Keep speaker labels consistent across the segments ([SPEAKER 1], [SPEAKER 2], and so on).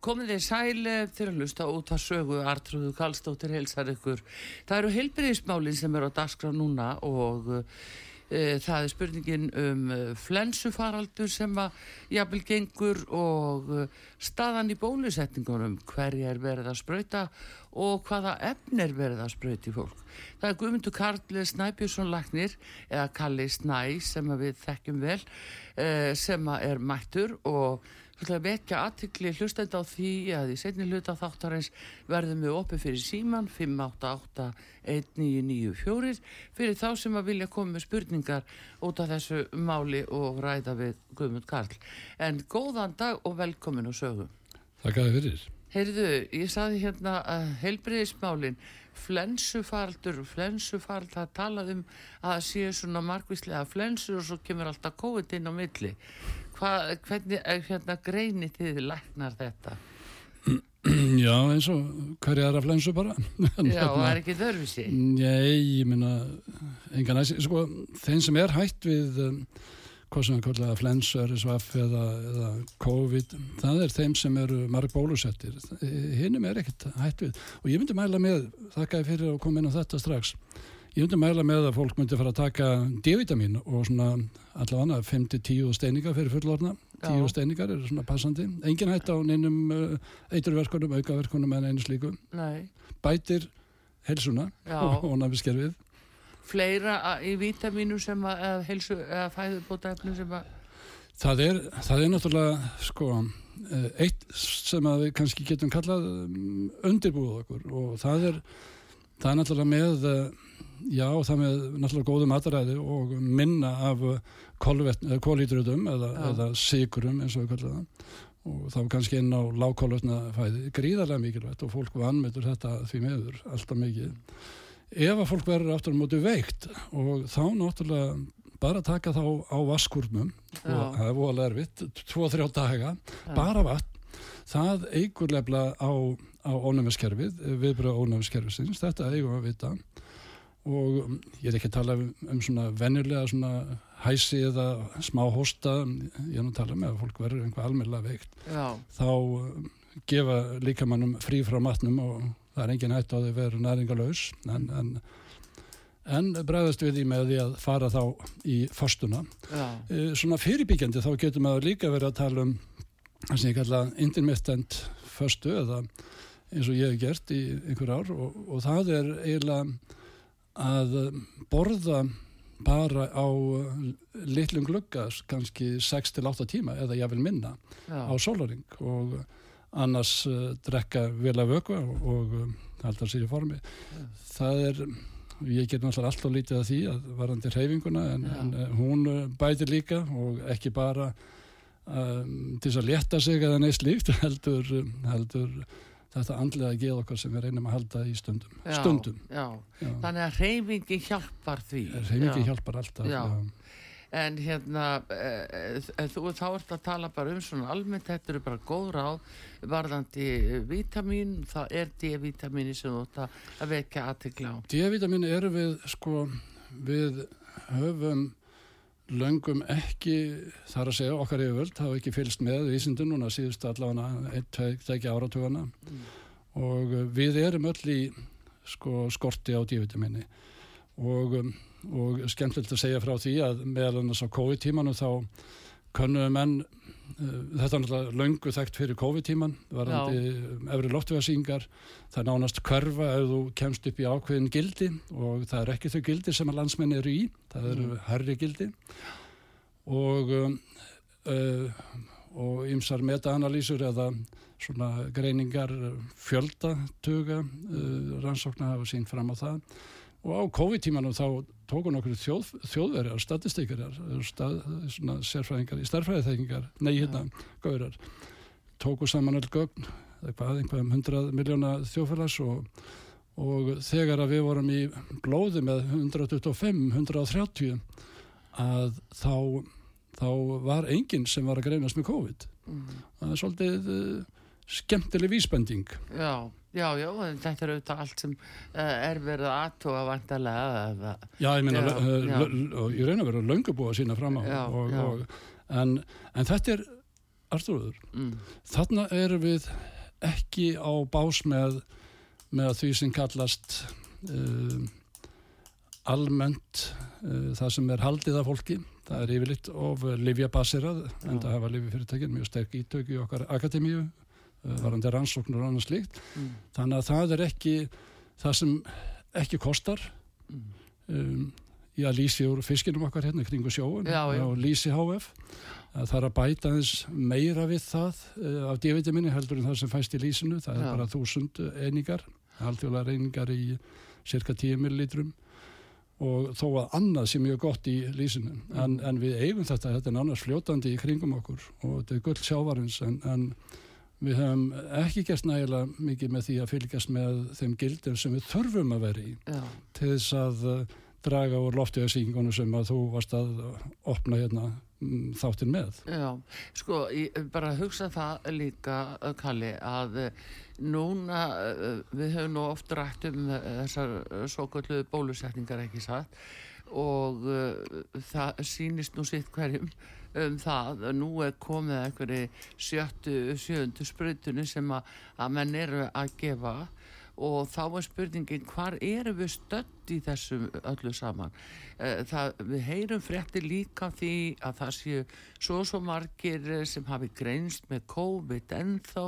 [SPEAKER 1] Komið þið sæle til að lusta út að sögu Artrúðu Kallstóttir helsar ykkur. Það eru heilbyrðismálinn sem eru á dagskrá núna og e, það er spurningin um e, flensufaraldur sem að jafnvel gengur og e, staðan í bólusetningunum hverja er verið að spröyta og hvaða efn er verið að spröyti fólk. Það er Guðmundur Karl Snæbjörnsson Lagnir eða Kalli Snæ sem við þekkjum vel sem er mættur og Þú ætlaði að vekja aðtikli hlustend á því að í setni hluta þáttarins verðum við opið fyrir síman 5881994 fyrir þá sem að vilja koma með spurningar út af þessu máli og ræða við Guðmund Karl. En góðan dag og velkomin og sögum.
[SPEAKER 2] Takk að þið fyrir.
[SPEAKER 1] Heyrðu, ég saði hérna að heilbreyðismálinn, flensufaraldur, flensufald, það talað um að séu svona margvíslega flensur og svo kemur alltaf COVID inn á milli. Hva, hvernig hérna, greinir þið læknar þetta?
[SPEAKER 2] Já, eins og hverja er að flensu bara.
[SPEAKER 1] Já, það er ekki þörfisi.
[SPEAKER 2] Nei, ég minna, engan aðeins, sko, þeim sem er hægt við, um, hvað sem er kallega flensu, RSVF eða, eða COVID, það er þeim sem eru marg bólusettir. Hinnum er ekkert hægt við. Og ég myndi mæla með, þakka fyrir að koma inn á þetta strax, Ég myndi mæla með að fólk myndi fara að taka D-vitamin og svona allavega 5-10 steiningar fyrir fullorna 10 steiningar er svona passandi. Engin hætt á neinum uh, eiturverkunum aukaverkunum en einu slíku.
[SPEAKER 1] Nei.
[SPEAKER 2] bætir helsuna og, og nafniskerfið
[SPEAKER 1] Fleira í vitaminu sem að, helsu, eða fæðubóta efnu sem að
[SPEAKER 2] Það er, það er náttúrulega sko uh, eitt sem að við kannski getum kallað um, undirbúið okkur. Og það er það er náttúrulega með uh, já, það með náttúrulega góðu mataræði og minna af kólítröðum eða, eða sigurum eins og við kallum það. Og þá kannski inn á lágkólvetna fæði gríðarlega mikilvægt og fólk vannmyndur þetta því meður alltaf mikið. Ef að fólk verður aftur á mótu veikt og þá náttúrulega bara taka þá á vaskurnum og það er volið erfitt, 2-3 daga Já. bara vatn það eigur lefla á, á ónæmiskerfið viðbröða ónæmiskerfisins, þetta eigum að vita og um, ég er ekki að tala um, um svona vennilega svona hæsi eða smá hósta ég er nú að tala með að fólk verður einhvað almennilega veikt.
[SPEAKER 1] Já.
[SPEAKER 2] þá um, gefa líkamannum frí frá matnum og það er engin hætt á því að vera næringalauðs en, en, en bregðast við því með því að fara þá í fastuna. E, svona fyrirbyggjandi þá getur maður líka verið að tala um það sem ég kalla intermittent fastu eða eins og ég hef gert í einhver ár. Og, og það er eiginlega að borða bara á litlum gluggas kannski 6-8 tíma eða ég vil minna Já. á solaring og annars uh, drekka vel af vöku og, um, halda sér í formi Já. það er ég get náttúrulega alltaf lítið að því að varandi hreyfinguna en, en uh, hún bætir líka og ekki bara um, til að leta sig eða neist líkt heldur, heldur þetta andlega að geða okkar sem við reynum að halda í stundum.
[SPEAKER 1] Já,
[SPEAKER 2] stundum.
[SPEAKER 1] Já. Já. Þannig að reyfingi hjálpar því.
[SPEAKER 2] Reyfingi hjálpar alltaf.
[SPEAKER 1] En hérna, e, þú þá ert að tala bara um svona almennt, þetta eru bara góð ráð varðandi vítamin, það er D-vitamini sem þú ætta að vekja aðtegla á.
[SPEAKER 2] D-vitamini eru við, sko, við höfum löngum ekki þar að segja okkar yfirvöld hafa ekki fylst með vísindun núna síðust allavega einn, tveik áratugana mm. og við erum öll í sko, skorti á dívitamini og, og skemmtilegt að segja frá því að meðal annars á COVID-tímanu þá könnum menn þetta er náttúrulega löngu þekkt fyrir COVID-tíman varandi efri loftvegarsýngar það er nánast hverfa ef þú kemst upp í ákveðin gildi og það er ekki þau gildi sem að landsmenn eru í það eru mm. herri gildi. Og um, uh, og ymsar meta-analýsur eða svona greiningar fjölda tuga uh, rannsóknar hafa sín fram á það og á COVID-tímanum þá tóku nokkur þjóð, þjóðverjar, statistíkarar stað, svona sérfræðingar í starfræðiþekkingar, nei hérna gaurar, tóku saman öll gögn eitthvað, einhverjum hundrað miljóna þjóðfélags og, og þegar að við vorum í blóði með 125, 130 að þá þá var enginn sem var að greinast með COVID. Mm. það er svolítið uh, skemmtileg vísbending.
[SPEAKER 1] Já, já, já, þetta er auðvitað allt sem uh, er verið aðtóa vantarlega
[SPEAKER 2] Já, ég meina ég reyna að vera löngubúa sína fram á já, og, já. Og, en, en þetta er Arturður, mm. þarna erum við ekki á bás með með því sem kallast uh, almennt uh, það sem er haldið af fólki það er yfirleitt of livjabasirað en það hafa livjafyrirtækinn mjög sterk ítök í okkar akademíu varandi rannsóknur og annað slíkt mm. þannig að það er ekki það sem ekki kostar mm. um, í að lýsi úr fiskinum okkar hérna kringu sjóun og lýsi HF það er að bæta eins meira við það uh, af D-vitaminni heldur en það sem fæst í lýsinu það er Já. bara þúsund einingar halvþjóðlega einingar í cirka 10 millilitrum og þó að annað sé mjög gott í lísinu en, mm. en við eigum þetta, þetta er annars fljótandi í kringum okkur og þetta er gull sjávarins en, en við hefum ekki gert nægilega mikið með því að fylgjast með þeim gildir sem við þurfum að vera í Já. til þess að uh, draga úr loftuðarsýkingunum sem að þú varst að opna hérna mm, þáttin með.
[SPEAKER 1] Já, sko, ég bara hugsa það líka, Kalli, að Núna, eh, við höfum nú oft rætt um þessar svo kallu bólusetningar ekki satt og uh, það sýnist nú sitt hverjum um það að nú er komið einhverju sjöttu, sjöndu sprutunni sem að, að menn eru að gefa og þá er spurningin hvar eru við stödd í þessum öllu saman? Eh, það, við heyrum frétti líka því að það séu svo svo margir eh, sem hafi greinst með COVID en þá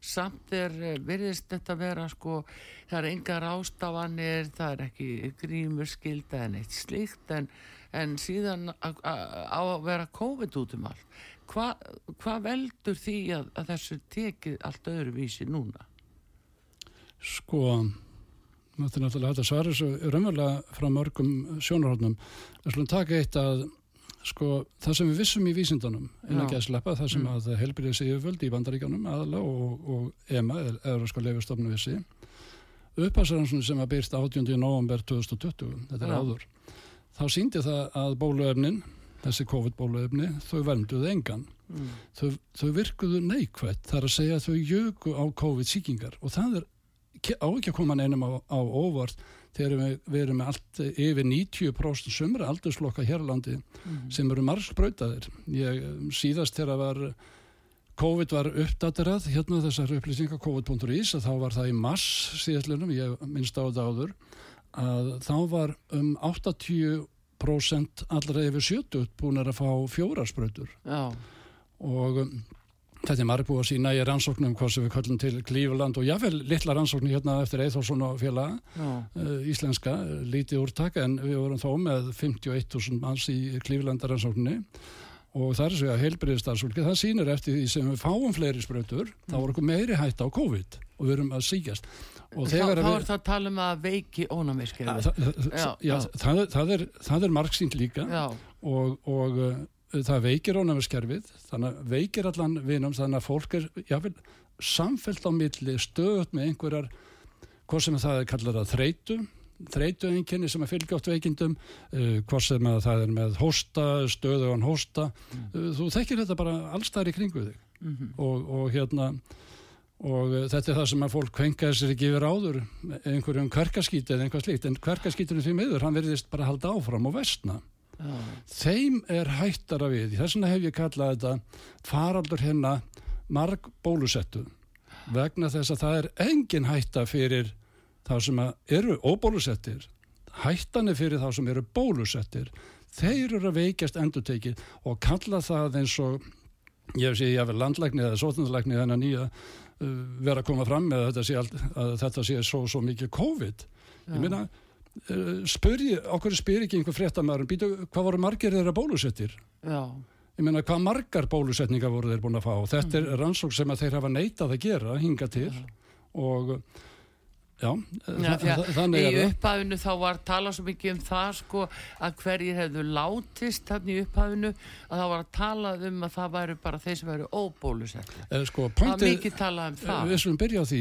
[SPEAKER 1] samt er eh, veriðist þetta vera sko það er engar ástafanir það er ekki grímur skilda en eitt slíkt. En, en síðan á að vera COVID út um allt. Hvað hva veldur því að, að þessu tekið allt öðru vísi núna?
[SPEAKER 2] Sko, þetta er náttúrulega hægt að svara þessu raunverulega frá mörgum sjónarhóttnum. Við slúðum taka eitt að sko, það sem við vissum í vísindanum en ekki að sleppa það sem mm. að helbriðið sig yfirvöld í bandaríkanum aðla og, og EMA, eða sko leifistofnu vissi uppasaransinu sem var byrst 18. november 2020, þetta er Já. áður þá síndi það að bóluefnin þessi COVID-bóluefni, þau vernduðu engan mm. þau, þau virkuðu neikvægt þar að segja að þau jöku á COVID-síkingar og það er á ekki að koma neinum á, á óvart þegar við, við erum með allt yfir 90% sumra aldurslokka hérlandi mm. sem eru margspröytaðir. Ég síðast þegar var COVID var uppdaterað, hérna þessar upplýsingar COVID.is, að þá var það í mars síðastlunum, ég minnst á þetta áður, að þá var um 80% allra yfir 70 búin að fá fjóraspröytur. Já. Og Þetta er marg búið að sína í rannsóknum hvað sem við kallum til Klífurland og jáfnveil litla rannsóknir hérna eftir Eithórsson og félaga uh, íslenska, lítið úrtak en við vorum þó með 51.000 manns í Klífurlanda rannsókninni og það er svo að heilbriðstarfsfólki það sýnir eftir því sem við fáum fleiri spröytur mm. þá voru okkur meiri hætt á COVID og við erum að síkjast
[SPEAKER 1] og Þá er það að tala um að veiki ónamíski
[SPEAKER 2] Það er margsýnt líka. Já. og, og það veikir ónæmiskerfið þannig að veikir allan vinum þannig að fólk er jáfnvel samfellt á milli stöðut með einhverjar hvað sem það er kallar að þreitu þreitu einnkynni sem er fylgjátt veikindum uh, hvað sem það er með hósta stöðu og hósta mm. uh, þú þekkir þetta bara allstæðir í kringu þig mm -hmm. og, og hérna og þetta er það sem að fólk kvenkaði sér ekki yfir áður einhverjum kverkaskíti eða einhvað slíkt en kverkaskítunum því miður hann verðist bara halda áfram og vestna Já. þeim er hættara við þess vegna hef ég kallað þetta faraldur hérna marg bólusettu vegna þess að það er engin hætta fyrir þá sem eru óbólusettir hættan er fyrir þá sem eru bólusettir þeir eru að veikjast endutekið og kalla það eins og ég að vera landlækni eða sótnarlækni þennan nýja uh, vera að koma fram með að þetta sé, allt, að þetta sé svo, svo mikið COVID Já. ég minna Eh, spurði, okkur spyr ekki einhver fréttamæður býtu, hvað voru margir þeirra bólusettir já ég meina hvað margar bólusetningar voru þeir búin að fá þetta mm. er rannsók sem að þeir hafa neitað að gera hinga til já. og Já,
[SPEAKER 1] Já,
[SPEAKER 2] þa þannig
[SPEAKER 1] er það.
[SPEAKER 2] Í
[SPEAKER 1] upphafinu þá var talað svo mikið um það sko að hverjir hefðu látist þannig í upphafinu að það var að talað um að það væru bara þeir sem væru óbólusettir.
[SPEAKER 2] Eh, sko,
[SPEAKER 1] það var mikið talað um það.
[SPEAKER 2] Við slumum byrja á því,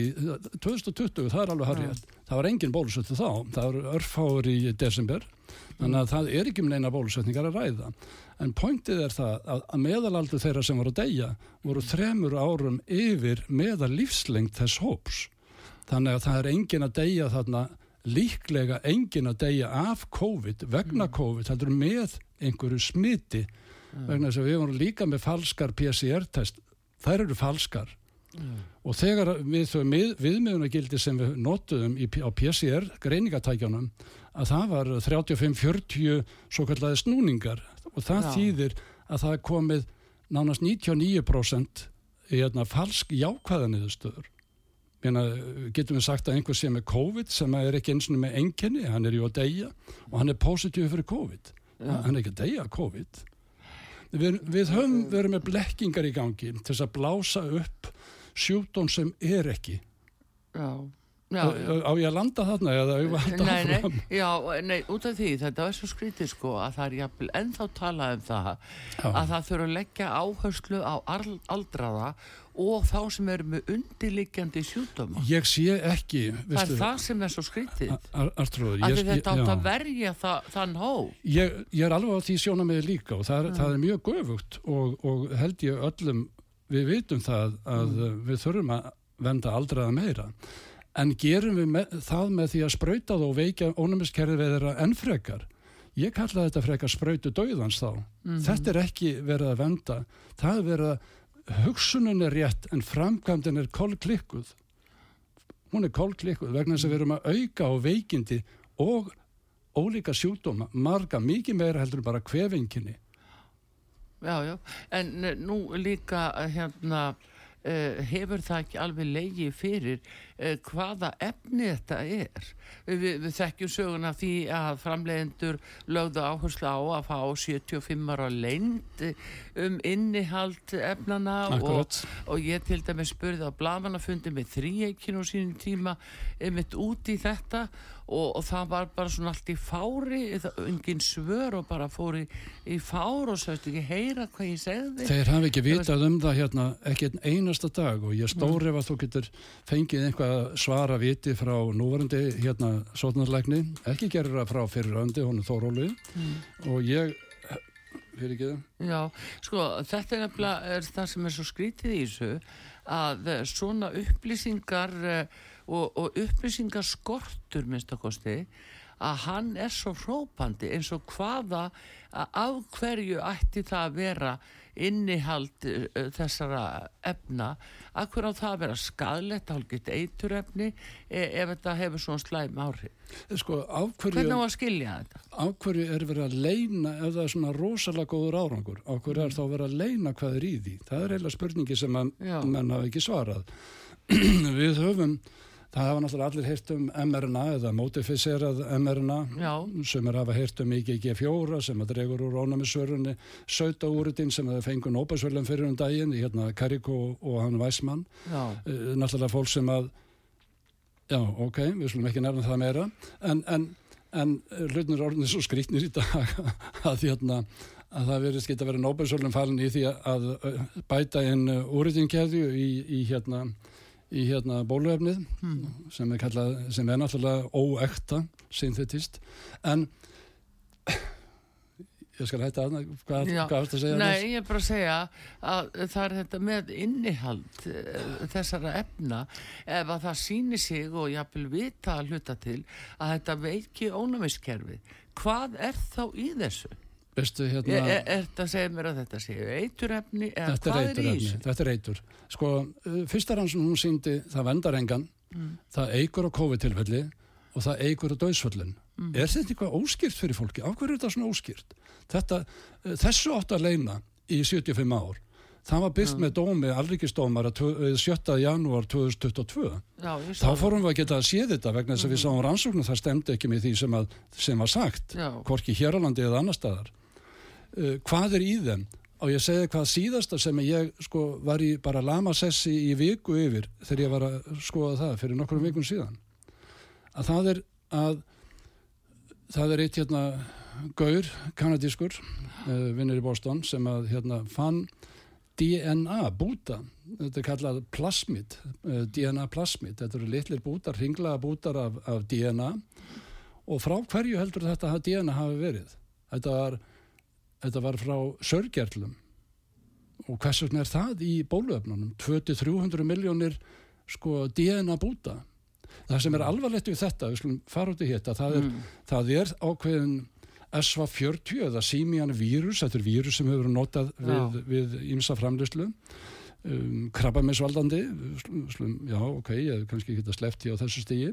[SPEAKER 2] 2020, það er alveg harrið. Það var engin bólusettu þá, það var örfáður í desember, þannig að það er ekki um neina bólusetningar að ræða. En pointið er það að, að meðalaldur þeirra sem voru að deyja voru þremur árum yfir meðal lífslengt þess hóps þannig að það er engin að deyja þarna líklega engin að deyja af COVID vegna mm. COVID, heldur með einhverju smiti mm. vegna þess að við vorum líka með falskar PCR-test þær eru falskar mm. og þegar við þau við, viðmiðunagildi sem við notuðum í, á PCR greiningatækjanum að það var 35-40 svo kallaði snúningar og það Já. þýðir að það er komið nánast 99% í hérna, falsk jákvæðaniðustöður getum við sagt að einhver sé með COVID sem er ekki eins og með enginni, hann er ju að deyja og hann er positív fyrir COVID. Ja. hann er ekki að deyja COVID. Við, við höfum verið með blekkingar í gangi til þess að blása upp sjúton sem er ekki.
[SPEAKER 1] Já. Já, já.
[SPEAKER 2] á ég að landa þarna eða auðvitað
[SPEAKER 1] halda nei, nei, já, nei, út af því þetta var svo skrítið sko að það er jafnvel ennþá talað um það að það þurfa að leggja áherslu á aldraða og þá sem eru með undirliggjandi sjúdöma
[SPEAKER 2] ég sé ekki
[SPEAKER 1] það er það sem er svo skrítið. Að þetta átt að verja það, þann hó
[SPEAKER 2] ég, ég er alveg á því sjóna með líka og það er, það er mjög göfugt og, og held ég öllum við vitum það að mm. við þurfum að venda aldraða meira. En gerum við með, það með því að spröyta það og veikja ónumiskerði við þeirra ennfrekar ég kalla þetta frekar spröytu döðans þá. Mm -hmm. þetta er ekki verið að venda það er verið að hugsunin er rétt en framkvæmdinn er kollklikkuð hún er kollklikkuð vegna þess að við erum að auka á veikindi og ólíka sjúkdóma marga mikið meira heldur bara kvefinginni
[SPEAKER 1] Já, já, en nú líka hérna uh, hefur það ekki alveg leiði fyrir hvaða efni þetta er. Vi, við þekkjum söguna því að framleiðendur lögðu áherslu á að fá 75 ára lengt um innihald efnana og, og ég til dæmi spurði á blamanafundi með þrýeikinu sínum tíma einmitt út í þetta og, og það var bara svona allt í fári engin svör og bara fór í, fár og sætti ekki heyra hvað ég segði.
[SPEAKER 2] Þeir hafi ekki vitað um það hérna ekki einasta dag og ég stóri ef að þú getur fengið einhvað svara viti frá núvarandi hérna sótnarleikni, ekki gerur það frá fyrirrandi, hún er Þóróli mm. og ég fyrir ekki það
[SPEAKER 1] Já, sko, þetta er nefnilega er það sem er svo skrítið í þessu að svona upplýsingar uh, og, og upplýsingaskortur minnst að kosti að hann er svo hrópandi eins og hvaða af hverju ætti það að vera innihald uh, þessara efna að hverju á það að vera skadlegt hálfgeitt eiturefni e ef þetta hefur svona slæm áhrif?
[SPEAKER 2] Sko, hverju,
[SPEAKER 1] hvernig á að skilja þetta?
[SPEAKER 2] Af hverju er verið að leina ef það er svona rosalega góður árangur af hverju er þá verið að leina hvað er í því? Það er eiginlega spurningi sem að menn hafa ekki svarað. Við höfum Það hafa náttúrulega allir heyrt um mRNA eða modifisserað mRNA sem er að hafa heyrt um IgG4 sem að dregur úr ónæmissörunni sötaúritin sem að fengur nóbæsvöldum fyrir um daginn í hérna Kariko og hann Weissmann. Uh, náttúrulega fólk sem að já ok, við slumum ekki nærna það meira en, en, en hlutnir orðinir svo skrítnir í dag að hérna að það verðist geta verið nóbæsvöldum falin í því að bæta inn úritinkeðju í, í hérna í hérna bóluefnið mm. sem, er kallað, sem er náttúrulega óekta, synthetist en ég skal hætta að hvað er þetta að segja?
[SPEAKER 1] Nei, ég er bara að segja að það er þetta með innihald eh, þessara efna ef að það síni sig og ég vil vita að hluta til að þetta veiki ónæmiskerfi hvað er þá í þessu?
[SPEAKER 2] Veistu, hérna,
[SPEAKER 1] er, er, þetta að segja mér að þetta séu eiturefni eða hvað er, þessu?
[SPEAKER 2] Þetta er eitur. Sko, uh, fyrsta rann sem hún síndi það vendar engan, mm. það eigur á COVID-tilfelli og það eigur á döðsföllin. Mm. Er þetta eitthvað óskýrt fyrir fólki? Af hverju er þetta svona óskýrt? Þetta, uh, þessu átt að leina í 75 ár. Það var byrst mm. með dómi alrikistómar 7. janúar 2022. Já, Þá fórum við að geta að sé þetta vegna þess að við mm. sáum rannsóknu það stemdi ekki með því sem, að, sem var sagt, hvorki hér á landi eða annar staðar uh, hvað er í þeim? Og ég segi hvað síðasta sem ég sko var í bara lamasessi í viku yfir þegar ég var að skoða það fyrir nokkrum vikun síðan. Að það er að það er eitt hérna gaur, kanadískur uh, vinnur í Boston sem að hérna fann DNA búta. Þetta er kallað plasmid uh, DNA plasmid, þetta eru litlir bútar ringlaða bútar af, af DNA og frá hverju heldur þetta DNA hafi verið? Þetta var, þetta var frá sörgerlum. Og hvers vegna er það í bóluöfnunum 200-300 miljónir sko DNA búta. Það sem er alvarlegt við þetta, við slum fara út í hitta það er, mm. það er ákveðin SV40 eða Simian vírus, þetta er vírus sem hefur notað við, við ímsa framlýslu um, krabbaminsvaldandi slum, já ok, ég hef kannski ekki sleft í á þessu stígi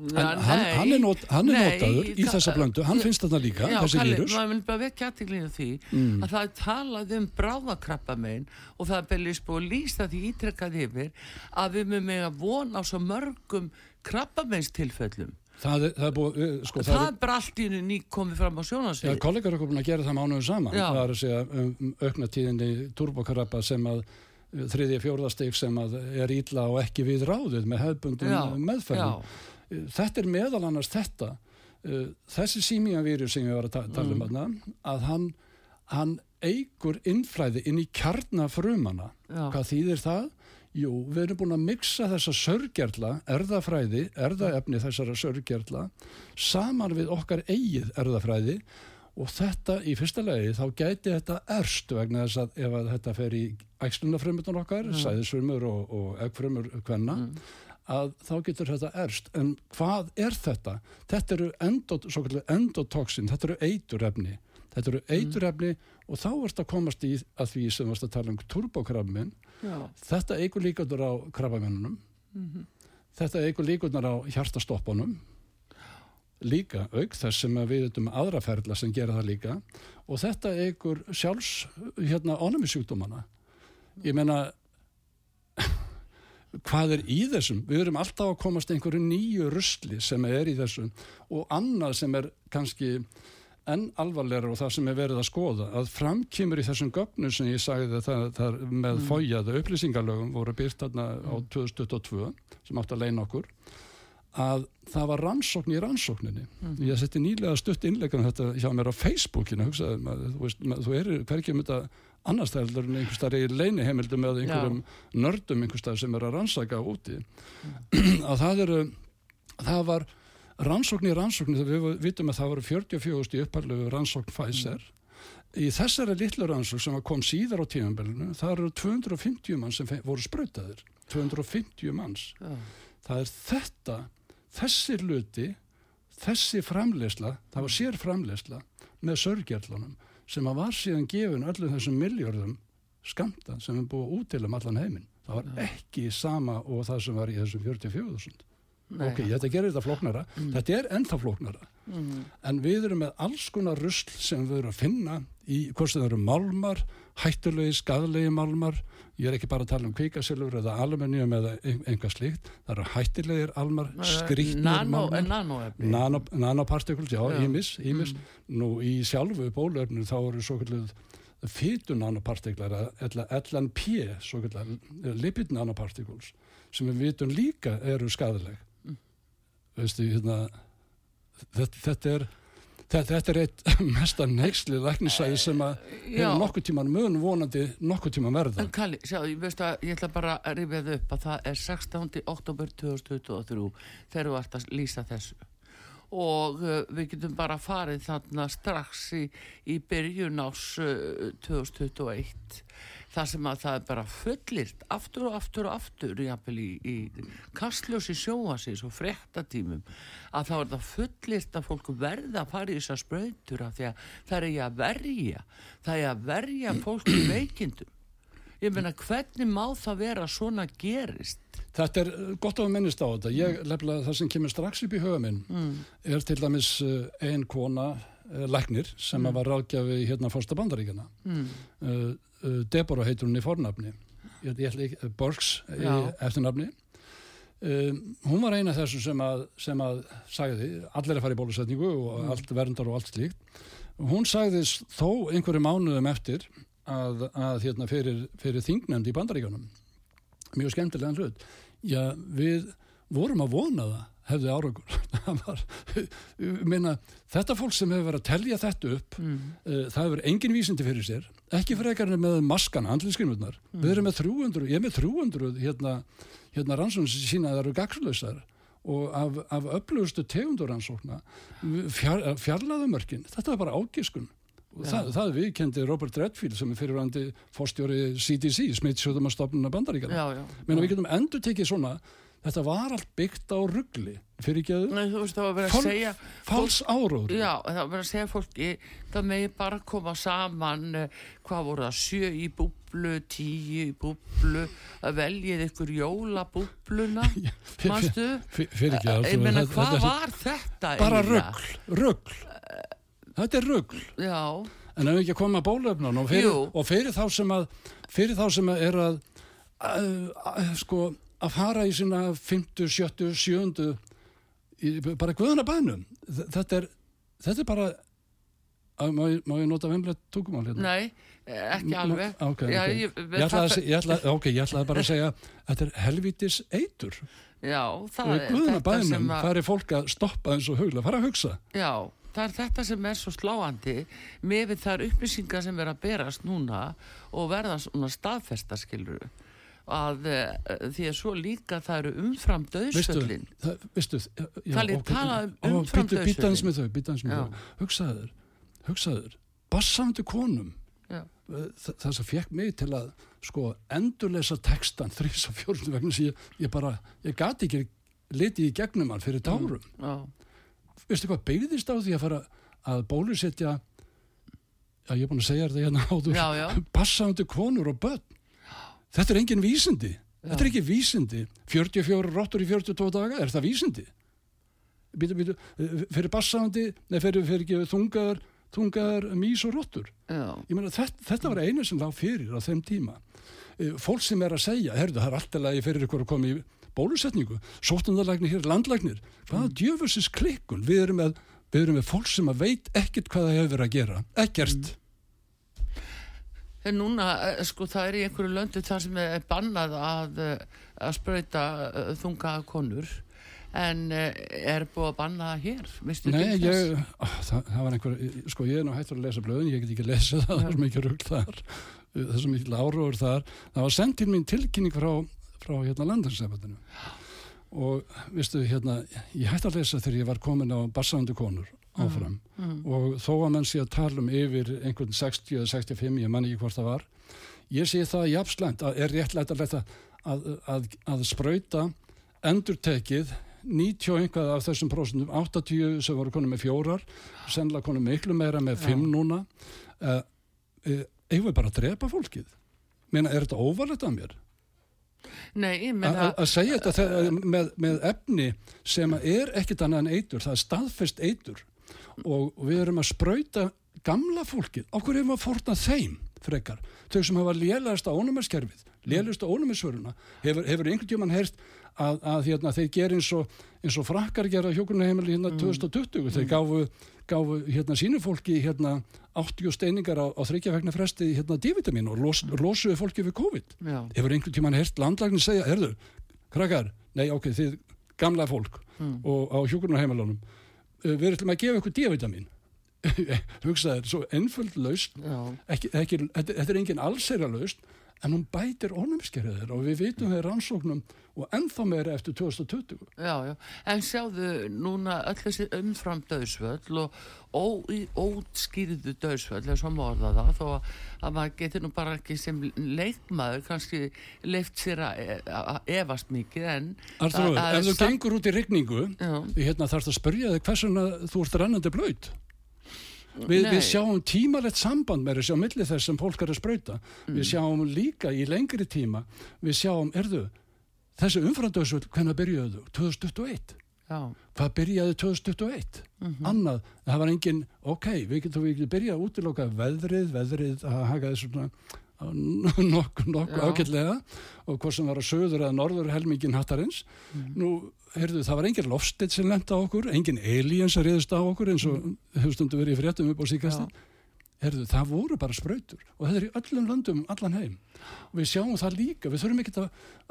[SPEAKER 2] En hann, hann er, not, hann er nei, notaður í þessa blöndu, hann finnst þetta líka, já, þessi Kalli, vírus. Já,
[SPEAKER 1] maður vil bara vekja aðtiklinu því mm. að það er talað um bráðakrabba meginn og það er beðlist búið að lýsa því ítrekkað yfir að við með mig að vona á svo mörgum krabba meins tilfellum.
[SPEAKER 2] Það er, það er búið,
[SPEAKER 1] eh, sko, það, það er bara allt í ný komið fram á sjónarsvið.
[SPEAKER 2] Já, kollegar er komin að gera það mánuðu saman. Já. Það er að segja um, um aukna tíðinni turbokrabba sem að eh, þriðja fjórðasteg sem að er ílla og ekki við ráðið með hefbundum meðferðum þetta er meðal annars þetta uh, þessi símíanvíru sem ég var að ta tala um mm. að hann, hann eigur innflæði inn í kjarnafrumana hvað þýðir það? Jú, við erum búin að miksa þessa sörgjerla, erðafræði, erðaefni þessara sörgjerla saman við okkar eigið erðafræði og þetta í fyrsta legi þá gæti þetta erst vegna þess að ef að þetta fer í ægslunafrömmutan okkar, mm. sæðisfrömmur og, og eggfrömmur hvenna mm að þá getur þetta erst en hvað er þetta? Þetta eru endot, endotoxin, þetta eru eiturefni þetta eru mm. eiturefni mm. og þá erst að komast í að því sem varst að tala um turbokrabmin þetta eigur líkunar á krabamennunum mm -hmm. þetta eigur líkunar á hjartastoppunum líka auk þess sem við veitum aðra ferðla sem gera það líka og þetta eigur sjálfs hérna onumisjúkdómana ég menna hvað er í þessum við erum alltaf að komast einhverju nýju rusli sem er í þessum og annað sem er kannski enn alvarleira og það sem er verið að skoða að framkýmur í þessum gögnu sem ég sagði það, það með mm. fójaðu upplýsingalögum voru byrt þarna á 2022 sem átt að leina okkur að það var rannsókn í rannsókninni mm. ég setti nýlega stutt innlegan þetta hjá mér á Facebookinu hugsaði, maður, þú, veist, maður, þú er hverkið um þetta annars þærður en einhver starf í leiniheimildum eða einhverjum Já. nördum einhver starf sem er að rannsaka úti mm. að það eru það var rannsókn í rannsókn við vitum að það voru 44 í upphæflegu rannsókn Pfizer mm. í þessari litlu rannsókn sem kom síðar á tímanbelinu það eru 250 mann sem voru spröytaðir 250 manns Já. það er þetta þessi luti þessi framleysla það var sér framleysla með sörgjörlunum sem að var síðan gefin öllum þessum miljörðum skamta sem er búið út til um allan heiminn. Það var ekki sama og það sem var í þessum 44.000. Ok, þetta gerir þetta flóknara. Mm. Þetta er ennþá flóknara. Mm. En við erum með alls konar rusl sem við erum að finna í hvort það eru málmar, hættulegi, skadlegi málmar. Ég er ekki bara að tala um kvíkasilfur eða aluminium eða einhvað slíkt. Það eru hættilegir almar, skrítnir
[SPEAKER 1] nano, málmar. Nanopartikul.
[SPEAKER 2] Nano, nanopartikul, já, ímis. Mm. Nú í sjálfu bólöfnum þá eru svo kalluð fytu nanopartiklar, LNP, svo kalluð lipid nanopartikul sem við vitum líka eru skadaleg veistu, hérna, þetta, þetta er Þetta, er eitt mestar neyksli læknisæði sem að hefur nokkuð tíman mun vonandi nokkuð tíman verða.
[SPEAKER 1] En Kalli, sjá, ég veist að ég ætla bara að rifja þau upp að það er 16. oktober 2023 þegar þú ert að lýsa þessu og uh, við getum bara farið þarna strax í, í byrjun ás uh, 2021 þar sem að það er bara fullirt aftur og aftur og aftur í, í kastljósi sjóasins og frettatímum að þá er það fullirt að fólk verða að fara í þessar spröytur af því að það er í að verja það er að verja fólk í veikindum ég meina hvernig má það vera svona gerist
[SPEAKER 2] Þetta er uh, gott að minnist á þetta ég lefla það sem kemur strax upp í höfum minn mm. er til dæmis uh, ein kona uh, læknir sem mm. var ráðgjafi hérna fórsta bandaríkjana mm. uh, Deborah heitur hún í fornafni. Borgs í eftirnafni. Um, hún var eina þessu sem að, sem að sagði, allir er farið í bólusetningu og mm. allt verndar og allt slíkt. Hún sagði þó einhverju mánuðum eftir að, að hérna, fyrir, fyrir þingnefnd í bandaríkanum mjög skemmtilegan hlut. Já við vorum að vona það hefði árangur. Minna, þetta fólk sem hefur verið að telja þetta upp mm. uh, það hefur engin vísindi fyrir sér ekki frekarinn með maskan, andlinskrinunar mm. við erum með 300, ég er með 300 hérna, hérna rannsóknir sem sína að það eru gagslausar og af, af öflugustu tegunduransókna fjar, fjarlæðumörkin, þetta er bara ágiskun. Og það, það viðkendi Robert Redfield sem er fyrirvændi fórstjóri CDC, smittsjóðumastofnuna að við getum endur tekið svona þetta var allt byggt á ruggli fyrir ekki
[SPEAKER 1] að
[SPEAKER 2] fáls áróður.
[SPEAKER 1] Já, það var verið að segja fólki það megi bara koma saman eh, hvað voru það, sjö í búblu tíu í búblu að veljið ykkur jólabúbluna mannstu
[SPEAKER 2] fyrir ekki að
[SPEAKER 1] hvað var þetta
[SPEAKER 2] bara ruggl, ruggl þetta er ruggl
[SPEAKER 1] já.
[SPEAKER 2] En ef ekki að koma að bólöfnun og, og fyrir þá sem að fyrir þá sem að er að, að, að sko að fara í svona 50, 70, 70 í, bara guðana bænum. Þetta er, þetta er bara að, má, ég, má ég nota vemlega tókumál hérna?
[SPEAKER 1] Nei, ekki alveg.
[SPEAKER 2] okay, Já, okay. Ég, ég, ætlaði að, ætla, ok, ég ætlaði bara að segja þetta er helvitis eitur.
[SPEAKER 1] Já, það
[SPEAKER 2] er guðana bænum að... það er fólk að stoppa eins og hugla, fara að hugsa.
[SPEAKER 1] Já, það er þetta sem er svo sláandi með þar upplýsingar sem verða að berast núna og verða svona staðfestaskiluru að uh, því að svo líka það eru umfram döðsöllin það er talað um umfram döðsöllin
[SPEAKER 2] býtaðins með þau, býtaðins með þau. Hugsaður, hugsaður bassandu konum. Eh, Þa, það sem fekk mig til að sko endurlesa textan þrýs og fjórnum vegna sem ég, ég bara ég gati ekki litið í gegnum hann fyrir dárum
[SPEAKER 1] mm.
[SPEAKER 2] veistu hvað beigðist á því að fara að bólusetja já ég er búin að segja þetta hérna áður. Bassandu konur og börn Þetta er engin vísindi. Já. Þetta er ekki vísindi. 44 róttur í 42 daga, er það vísindi? Býtu, býtu, fyrir bassandi, nei, fyrir, fyrir þungar, þungar mís og róttur. Þetta, þetta var einu sem lág fyrir á þeim tíma. Eh, fólk sem er að segja, herðu, það er alltaf lagi fyrir ykkur að koma í bólusetningu, sótundarlagnir hér, landlagnir. Hvaða mm. djöfusins klikkun? Við erum með, við erum með fólk sem að veit ekkert hvað það hefur að gera. Ekkert. Mm
[SPEAKER 1] en núna eh, sko það er í einhverju löndu þar sem er bannað að, eh, að spröyta eh, þunga konur. En er búið að banna hér? Vistu
[SPEAKER 2] Nei, ég, ó, það, það var einhver sko ég er nú hættur að lesa blöðin, ég get ekki lesa það það er mikið rugg þar. Það er mikið áróður þar. Það var sendt til mín tilkynning frá, frá hérna landansefandinu og vistu hérna ég hætti að lesa þegar ég var komin á bassandi konur áfram mm. Mm. og þó að mann sé að tala um yfir einhvern 60 eða 65, ég man ekki hvort það var ég sé það jafnslænt að er réttlætt að, að, að, að spröyta endurtekið 90 einhvað af þessum prósundum 80 sem voru konum með fjórar sennilega konum miklu meira með 5 núna uh, uh, ég vil bara drepa fólkið Meina, er þetta óvarlegt af mér?
[SPEAKER 1] Nei, að
[SPEAKER 2] segja þetta með, með efni sem er ekkit annað en eitur, það er staðfest eitur og við erum að spröyta gamla fólkið, okkur erum að forna þeim frekar, þau sem hafa lélægast á ónumerskerfið, lélægast á ónumersvöruna hefur, hefur einhvern tíman heyrst að, að hérna, þeir ger eins og, eins og frakkar gera hjókunarheimili hérna mm. 2020, mm. þeir gáfu, gáfu hérna sínu fólki hérna 80 steiningar á, á þryggjafegna fresti hérna D-vitamin og los, losuðu fólki við COVID,
[SPEAKER 1] Já.
[SPEAKER 2] hefur einhvern tíman heyrst landlagnin segja, herðu, krakkar nei ok, þið gamla fólk mm. og á hjókunarheimilunum Eh, við ætlum að gefa ykkur D-vitamin. Hugsaður, svo ennföld laust þetta er engin allsera laust en hún bætir ónumskerðir og við vitum þeir rannsóknum og ennþá meira eftir 2020
[SPEAKER 1] Já, já, en sjáðu núna öll þessi umfram döðsvöld og óskýrðu döðsvöld eða svo morða það þó að maður getur nú bara ekki sem leikmaður kannski leift sér að evast mikið en
[SPEAKER 2] Arþróður, ef þú gengur út í regningu hérna þarf það að spörja þig hversuna þú ert rannandi blöyt Vi, við sjáum tímalegt samband með þessi á milli þess sem fólk er að spröyta mm. við sjáum líka í lengri tíma við sjáum, erðu þessi umfrandauðsvöld, hvernig byrjuðu þau 2021
[SPEAKER 1] Já.
[SPEAKER 2] hvað byrjaði 2021 mm -hmm. annað, það var engin ok, við getum við byrjað að útiloka veðrið, veðrið að haka þessu nokkuð nokku ákveldlega og hvort sem var að söður eða norður helmingin hattarins mm. nú heyrðu, það var engin lofstitt sem lenda á okkur, engin aliens að reyðast á okkur eins og mm. hefur stundu verið í fréttum upp á síkastin herðu, það voru bara spröytur og þetta er í öllum löndum, allan heim. Og við sjáum það líka, við þurfum ekki að,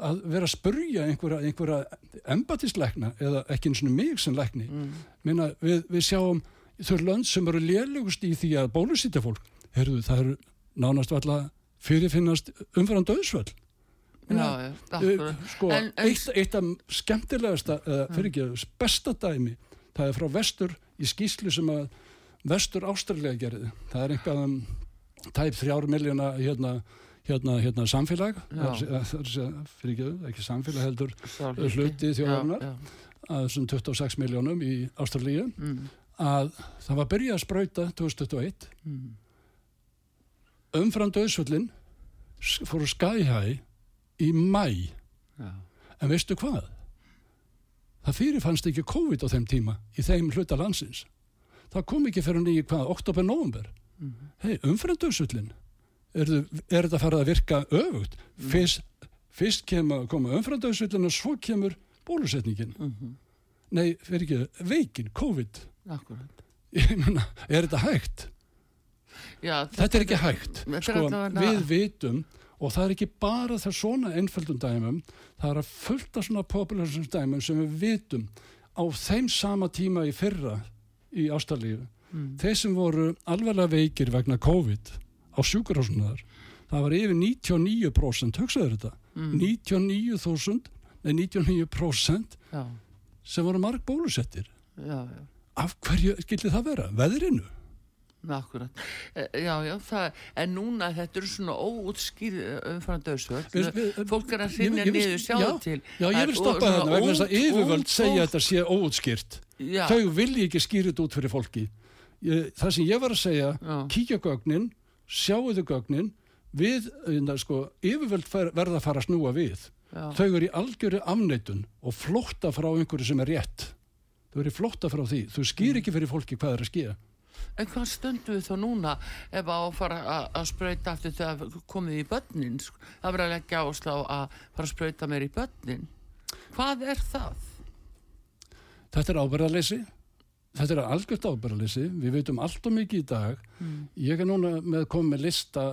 [SPEAKER 2] að vera að spurja einhverja, einhverja embatisleikna eða ekki eins og mig sem leikni mm. Við, við sjáum þau lönd sem eru lélugust í því að bólusýtja fólk. Herðu, það eru nánast alltaf fyrirfinnast umfæran döðsvöld
[SPEAKER 1] Já, já,
[SPEAKER 2] sko, en, en, eitt, eitt af skemmtilegasta uh, fyrir ekki, besta dæmi það er frá vestur í skýslu sem að vestur ástrallega gerði. Það er einhvað um tæp þrjár miljóna hérna, hérna, hérna samfélag. Fyrir ekki, ekki samfélag heldur hluti þjóðarinnar að þessum 26 miljónum í Ástralíu mm. að það var byrjað að spröyta 2021 mm. umfram döðsvöllin fóru skæhæ í mæ Já. en veistu hvað? Það fyrirfannst ekki COVID á þeim tíma í þeim hluta landsins. Það kom ekki fyrir nýju hvað, oktober-november mm -hmm. hei, umfrandauðsullin er, er þetta farið að virka öfugt? Mm. fyrst, fyrst kemur, koma umfrandauðsullin og svo kemur bólusetningin. Mm -hmm. nei, fyrir ekki, veikin, COVID.
[SPEAKER 1] Akkurat.
[SPEAKER 2] Myna, er þetta hægt?
[SPEAKER 1] Já,
[SPEAKER 2] þetta, þetta er ekki hægt sko, við vitum og það er ekki bara það svona einföldum dæmum það er að fullta svona populærsum dæmum sem við vitum á þeim sama tíma í fyrra í ástallífu mm. þeir sem voru alveglega veikir vegna COVID á sjúkurhásunar það var yfir 99% hugsaður þetta mm. 99.000 nei 99% já. sem voru marg bólusettir
[SPEAKER 1] já, já.
[SPEAKER 2] af hverju skildi það vera? Veðrinu?
[SPEAKER 1] Akkurat, e, já, já, það, en núna þetta eru svona óútskýr umfram döðsvöld, fólk er að finna niður sjáðu til.
[SPEAKER 2] Já, ég vil stoppa þarna vegna þess að yfirvöld segja þetta sé óútskýrt. Þau vilji ekki skýra þetta út fyrir fólki. Ég, það sem ég var að segja, já. kíkja gögnin, sjáuðu gögnin, við, hérna, sko, yfirvöld verða að fara að snúa við. Já. Þau eru í algjöru afneitun og flótta frá einhverju sem er rétt. Þau eru flótta frá því. Þau skýr mm. ekki fyrir fólki hvað er að skýja.
[SPEAKER 1] En hvað stöndu við þá núna ef að fara að spröyta aftur þegar komið í börnin? Það verður að leggja áslá að fara að spröyta mér í börnin. Hvað er það?
[SPEAKER 2] Þetta er ábyrðarleysi. Þetta er algjört ábyrðarleysi. Við veitum allt og mikið í dag. Mm. Ég er núna með komið lista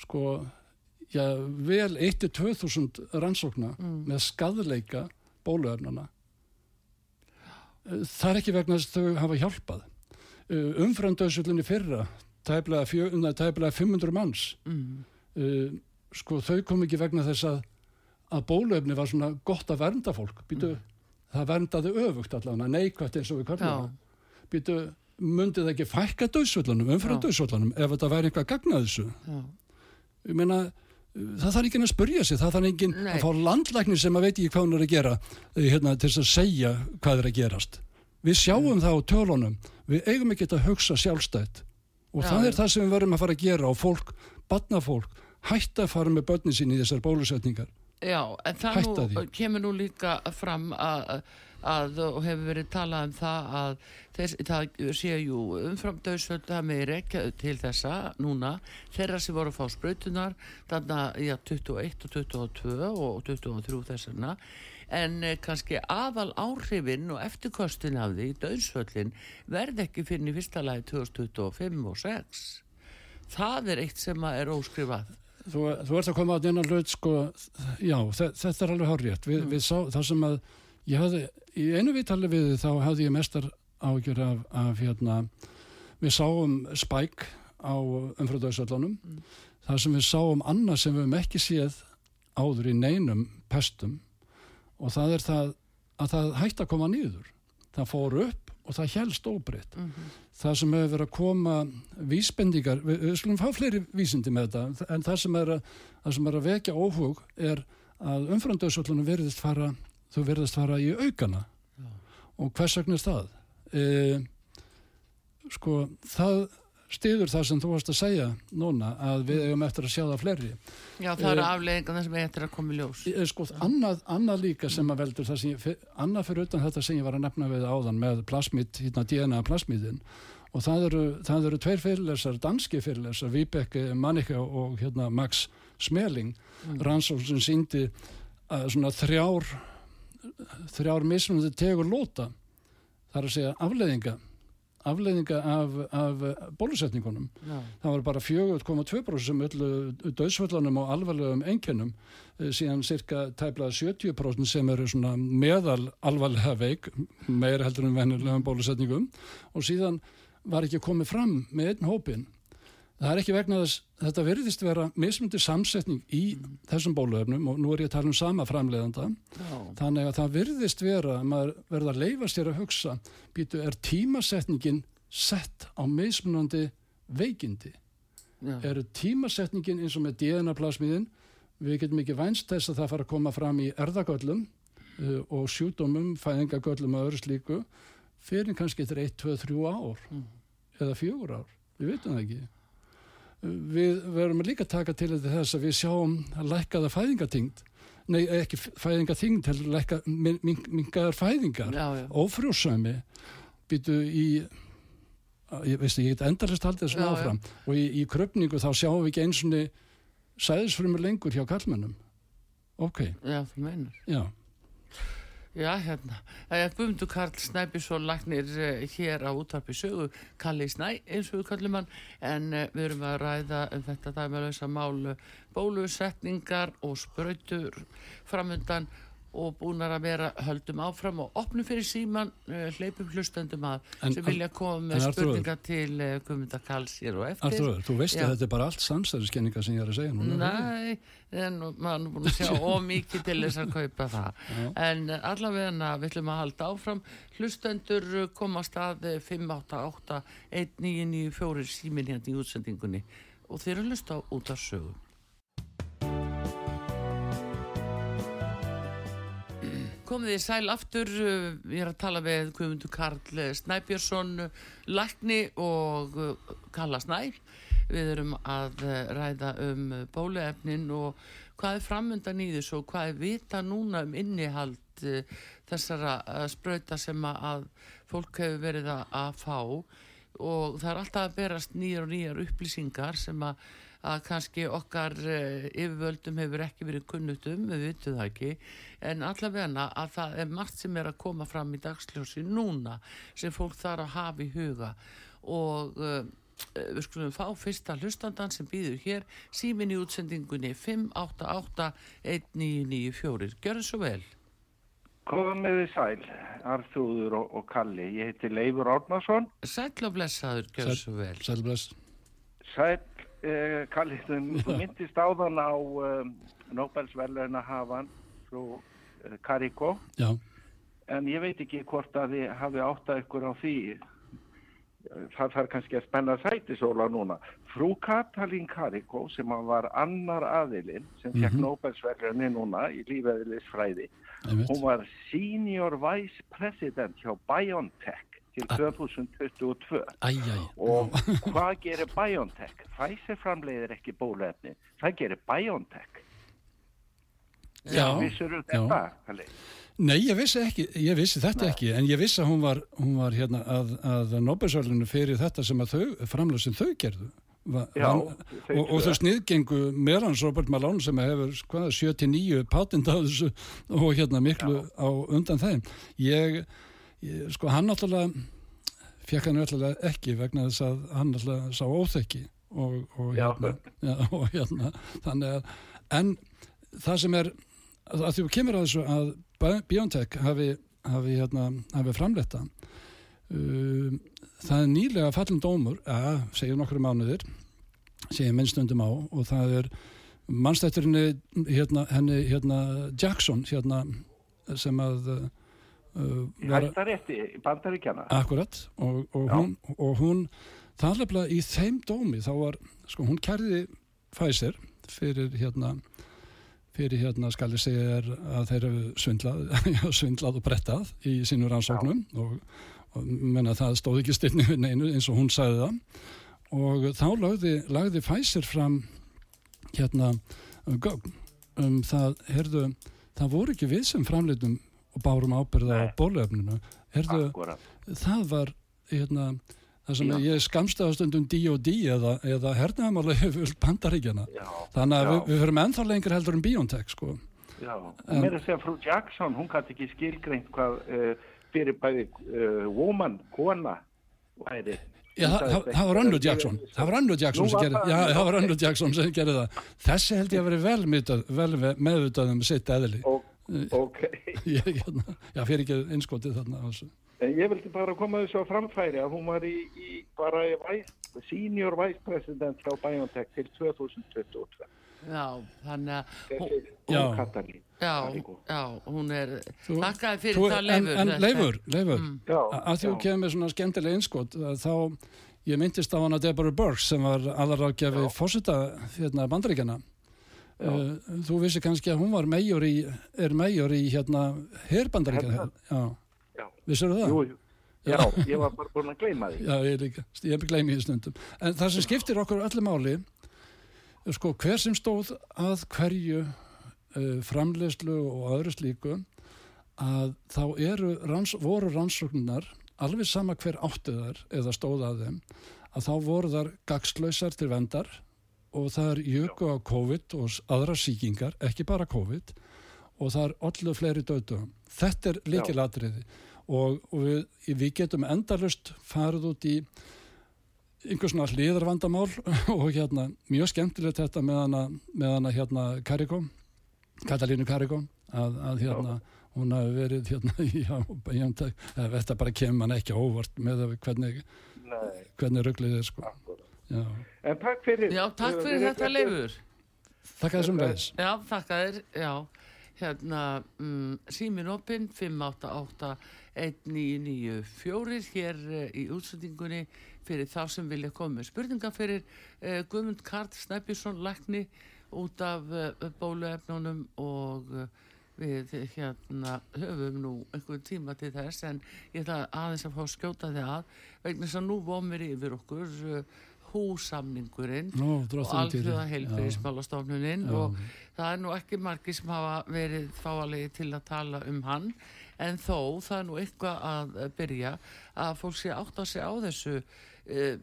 [SPEAKER 2] sko, já, vel 1-2000 rannsókna mm. með skadleika bóluöfnana. Það er ekki vegna þess að þau hafa hjálpað Uh, umframdöðsvöldinni fyrra tæplega 500 manns. Mm. uh, sko þau kom ekki vegna þess að að bólöfni var svona gott að vernda fólk. Býtu, mm. það verndaði öfugt allavega neikvægt eins og við kallum mundið ekki fækka döðsvöldunum umframdöðsvöldunum ef þetta væri eitthvað gagnað þessu? Já. ég meina það þarf ekki að spurja sig, það þarf ekki að fá landlæknir sem að veit ekki hvað hún er að gera eh, hérna, til að segja hvað er að gerast. Við sjáum mm. það á tölunum við eigum ekki að hugsa sjálfstætt. Og Já, það er það sem við verðum að fara að gera og fólk, badnafólk hætta að fara með börnin sín í þessar bólusetningar.
[SPEAKER 1] Já, en það nú, kemur nú líka fram að, að og hefur verið talað um það að þess, það séu jú umframdauðsvölda með rekja til þessa núna, þeirra sem voru að fá spröytunar þannig að ja, 21 og 22 og 23 þessarna en eh, kannski aðal áhrifin og eftirkostin af því döðsvöllin verð ekki fyrir í fyrsta lagi 2025 og 6 það er eitt sem er óskrifað
[SPEAKER 2] Þú, þú ert að koma á þennan hlut sko, já, þetta er alveg hárjætt við, mm. við sá, það sem að ég hafði, í einu viðtali við þá hafði ég mestar ágjör af, af hérna, við sáum spæk á umfröðaðsvöllunum mm. það sem við sáum annað sem við hefum ekki séð áður í neinum pestum og það er það að það hætti að koma nýður það fór upp og það helst óbreytt mm -hmm. það sem hefur verið að koma vísbendingar, við, við skulum fá fleiri vísindi með þetta, en það sem er að, það sem er að vekja óhug er að umfrandauðsvöldunum verðist fara þau verðist fara í aukana Já. og hvers vegna er það e, sko það stiður það sem þú varst að segja núna að við hefum eftir að sjá það fleiri.
[SPEAKER 1] Já það eru uh, afleggingar sem er eftir að koma í ljós.
[SPEAKER 2] sko, annað, annað líka sem að veldur það sem ég, annað fyrir utan þetta sem ég var að nefna við áðan með plasmid, hérna DNA plasmidin og það eru, það eru tveir fyrirlesar, danski fyrirlesar Vibeke Mannika og hérna Max Smeling mm. rannsók sem síndi að svona þrjár þrjár mismunandi tegur lóta þar að segja aflegginga afleiðinga af, af bólusetningunum. Já. Það var bara 4,2% sem öllu döðsvöldunum og alvarlegum einkennum eh, síðan cirka tæpla 70% sem eru svona meðal alvarlega veik, meir heldur en vennilegum bólusetningum og síðan var ekki komið fram með einn hópin Það er ekki vegna þess, þetta verðist vera mismundi samsetning í mm. þessum bóluöfnum og nú er ég að tala um sama framleiðanda, Já. þannig að það verðist vera, maður verða að leifa sér að hugsa, býtu, er tímasetningin sett á mismunandi veikindi? Já. Er tímasetningin eins og með DNA-plasmiðin, við getum ekki vænst þess að það fara að koma fram í erðagöllum uh, og sjúdómum, fæðingagöllum og öðru slíku, fyrir kannski eftir 1, 2, 3 ár mm. eða 4 ár, við veitum það ekki við verum líka að taka til þess að við sjáum að lækkaða fæðingatingd nei ekki fæðingatingd heldur mingaðar fæðingar. Ófrjósami býtu í ég veist ég get endarist haldið þessu áfram. og í, í kröpningu þá sjáum við ekki eins og sæðisfrumur lengur hjá kallmennum ok.
[SPEAKER 1] Já
[SPEAKER 2] já
[SPEAKER 1] Já, hérna. Guðmundur Karl Snæbjörnsson lagnir uh, hér á útvarpi sögu Kalli Snæ, eins og við kallum hann en uh, við erum að ræða um þetta dæmalösa mál eh, bólusetningar og spröytur framöndan og búinar að vera höldum áfram og opnum fyrir síman uh, hleypum hlustendum að en, sem vilja koma með spurninga til uh, Guðmundar Karls hér og eftir.
[SPEAKER 2] Artur, þú veist að þetta er bara allt samstæðiskenninga sem ég er að segja núna
[SPEAKER 1] Nei, en mann er búin að sjá ómikið til þess að kaupa það. Já. en allavega við ætlum að halda áfram. Hlustendur komast að 588 1994 símin hérna í útsendingunni. Og þeir eru að hlusta út af sögum komið þið sæl aftur ég er að tala með Guðmundur Karl Snæbjörnsson Lækni og Kalla Snæ. Við erum að ræða um bóluefnin og hvað er framöndan í þessu og hvað er vita núna um innihald þessara spröyta sem að fólk hefur verið að fá. Og það er alltaf að berast nýjar og nýjar upplýsingar sem að að kannski okkar uh, yfirvöldum hefur ekki verið kunnut um, við vitum það ekki, en allavegna að það er margt sem er að koma fram í dagsljósi núna sem fólk þarf að hafa í huga og uh, við skulum fá fyrsta hlustandan sem býður hér, símin í útsendingunni 5881994. Gjör það svo vel.
[SPEAKER 3] Komiði sæl, Arþúður og, og Kalli. Ég heiti Leifur Árnarsson.
[SPEAKER 1] Sæl og blessaður, gjör það svo vel.
[SPEAKER 2] Sæl bless.
[SPEAKER 3] Sæl eh, Kalli, þú myndist áðan á um, Nobelsverðurna hafan frú eh, Kariko.
[SPEAKER 2] Já.
[SPEAKER 3] en ég veit ekki hvort að þið hafi áttað ykkur á því. Það þarf kannski að spenna sætisóla núna. Frú Katalín Kariko sem var annar aðilinn sem fekk mm -hmm. Nobelsverðurni núna í lífæðilis fræði hún var senior vice president hjá BioNTech til 2022
[SPEAKER 2] æ, æ,
[SPEAKER 3] og hvað gerir BioNTech? Pfizer framleiðir ekki bólefni það gerir BioNTech.
[SPEAKER 2] Já,
[SPEAKER 3] Kalli?
[SPEAKER 2] Nei, ég vissi, ekki, ég vissi þetta Nei. ekki en ég vissi að hún var, hún var hérna að, að Nobelsvöldinu fyrir þetta sem að þau, framlega sem þau gerðu. Va, Já, van, og, og þau sniðgengu meðan Robert Malone sem hefur 79 patent á þessu og hérna miklu Já. á undan þeim. Ég ég, sko hann náttúrulega fekk hann náttúrulega ekki vegna þess að hann náttúrulega sá óþekki og, og, hérna, ja, og hérna þannig að en það sem er að að kemur að þessu að Biontech hafi, hafi, hérna, hafi framletta um, það er nýlega fallin dómur að segja nokkru mánuðir segja minnstundum á og það er mannstætturinni hérna, henni hérna Jackson hérna sem að
[SPEAKER 3] Hættarétti bandaríkjana
[SPEAKER 2] Akkurat og, og, hún, og hún það alveg í þeim dómi þá var, sko hún kærði Pfizer fyrir hérna fyrir hérna skal ég segja að þeir eru svindlað, svindlað og brettað í sínur ansóknum og, og menna það stóð ekki styrni neinu eins og hún sagði það. Og þá lagði, lagði Pfizer fram hérna um, um það, herðu það voru ekki við sem framleitum og bárum ábyrða á bólöfninu það var hérna, það sem Já. ég skamsta á stundum D.O.D. eða, eða hernaðamálega yfir bandaríkjana þannig að við, við höfum ennþá lengur heldur um Biontech sko.
[SPEAKER 3] Já, og mér er að segja frú Jackson, hún gæti ekki skilgreint hvað uh, fyrir bæði uh, woman, kona væri.
[SPEAKER 2] Já, það, var Önnu Jackson, það var Önnu Jackson sem gerði, já, það var Önnu Jackson sem gerði það. Þessi held ég að veri vel, meðvitað, um sitt eðli.
[SPEAKER 3] Ok.
[SPEAKER 2] Ég, hérna, já, fyrir ekki einskotið þarna. Þessu.
[SPEAKER 3] En ég vildi bara koma þessu á framfæri að hún var í, í bara í vice, senior vice president á BioNTech til 2022.
[SPEAKER 1] Já, þannig að hún,
[SPEAKER 3] Þessi
[SPEAKER 2] Já.
[SPEAKER 3] hún Katalín.
[SPEAKER 1] já, já, hún er, þakkaði fyrir
[SPEAKER 2] Þú-
[SPEAKER 1] það
[SPEAKER 2] en,
[SPEAKER 1] leifur.
[SPEAKER 2] en
[SPEAKER 1] þetta.
[SPEAKER 2] leifur, leifur,
[SPEAKER 3] Já,
[SPEAKER 2] að því þú
[SPEAKER 3] já.
[SPEAKER 2] kemur með svona skemmtileg einskot, að þá, ég myndist á hana Deborah Burks sem var aðarákjafi fósita hérna bandaríkjana. Uh, þú vissi kannski að hún var meijor í, er meijor í hérna Já. vissur það?
[SPEAKER 3] Jú, jú. Já, ég var bara búin að gleyma því.
[SPEAKER 2] Já, ég líka, ég gleymi því stundum. En það sem skiptir okkur öllu máli, sko, hver sem stóð að hverju uh, framleyslu og öðru slíku, að þá eru, ranns, voru rannsóknar, alveg sama hver áttu þar eða stóð að þeim, að þá voru þar gagslausar til vendar og það er jöku á COVID og aðra síkingar, ekki bara COVID, og það er allu fleiri döðdögum. Þetta er líkilatriði og, og við, við getum endalust farið út í einhvers svona hliðarvandamál og hérna mjög skemmtilegt þetta með hana, með hana hérna Karikó, Katalínu Karikó að, að hérna hún hafi verið hérna já, já, þetta bara kemur mann ekki óvart með hvernig, hvernig rugglið er sko. Já,
[SPEAKER 3] En takk fyrir.
[SPEAKER 1] Já, takk fyrir þetta leifur.
[SPEAKER 2] þakka þessum veðis.
[SPEAKER 1] Já, þakka þér, já. Hérna, mm, símin opinn 588-1994 hér uh, í útsendingunni fyrir þá sem vilja koma með spurninga fyrir uh, Guðmund Karl Snæbjörnsson lækni út af uh, bóluefnunum og uh, við hérna höfum nú einhvern tíma til þess en ég ætla aðeins að fá að skjóta þig að vegna þess að nú vomir yfir okkur uh, húsamningurinn
[SPEAKER 2] Nú,
[SPEAKER 1] og heilbreyðismálastofnunin
[SPEAKER 2] Já.
[SPEAKER 1] og það er nú ekki margir sem hafa verið fáalegi til að tala um hann en þó það er nú eitthvað að eh, byrja að fólk sé átt að segja á þessu uh,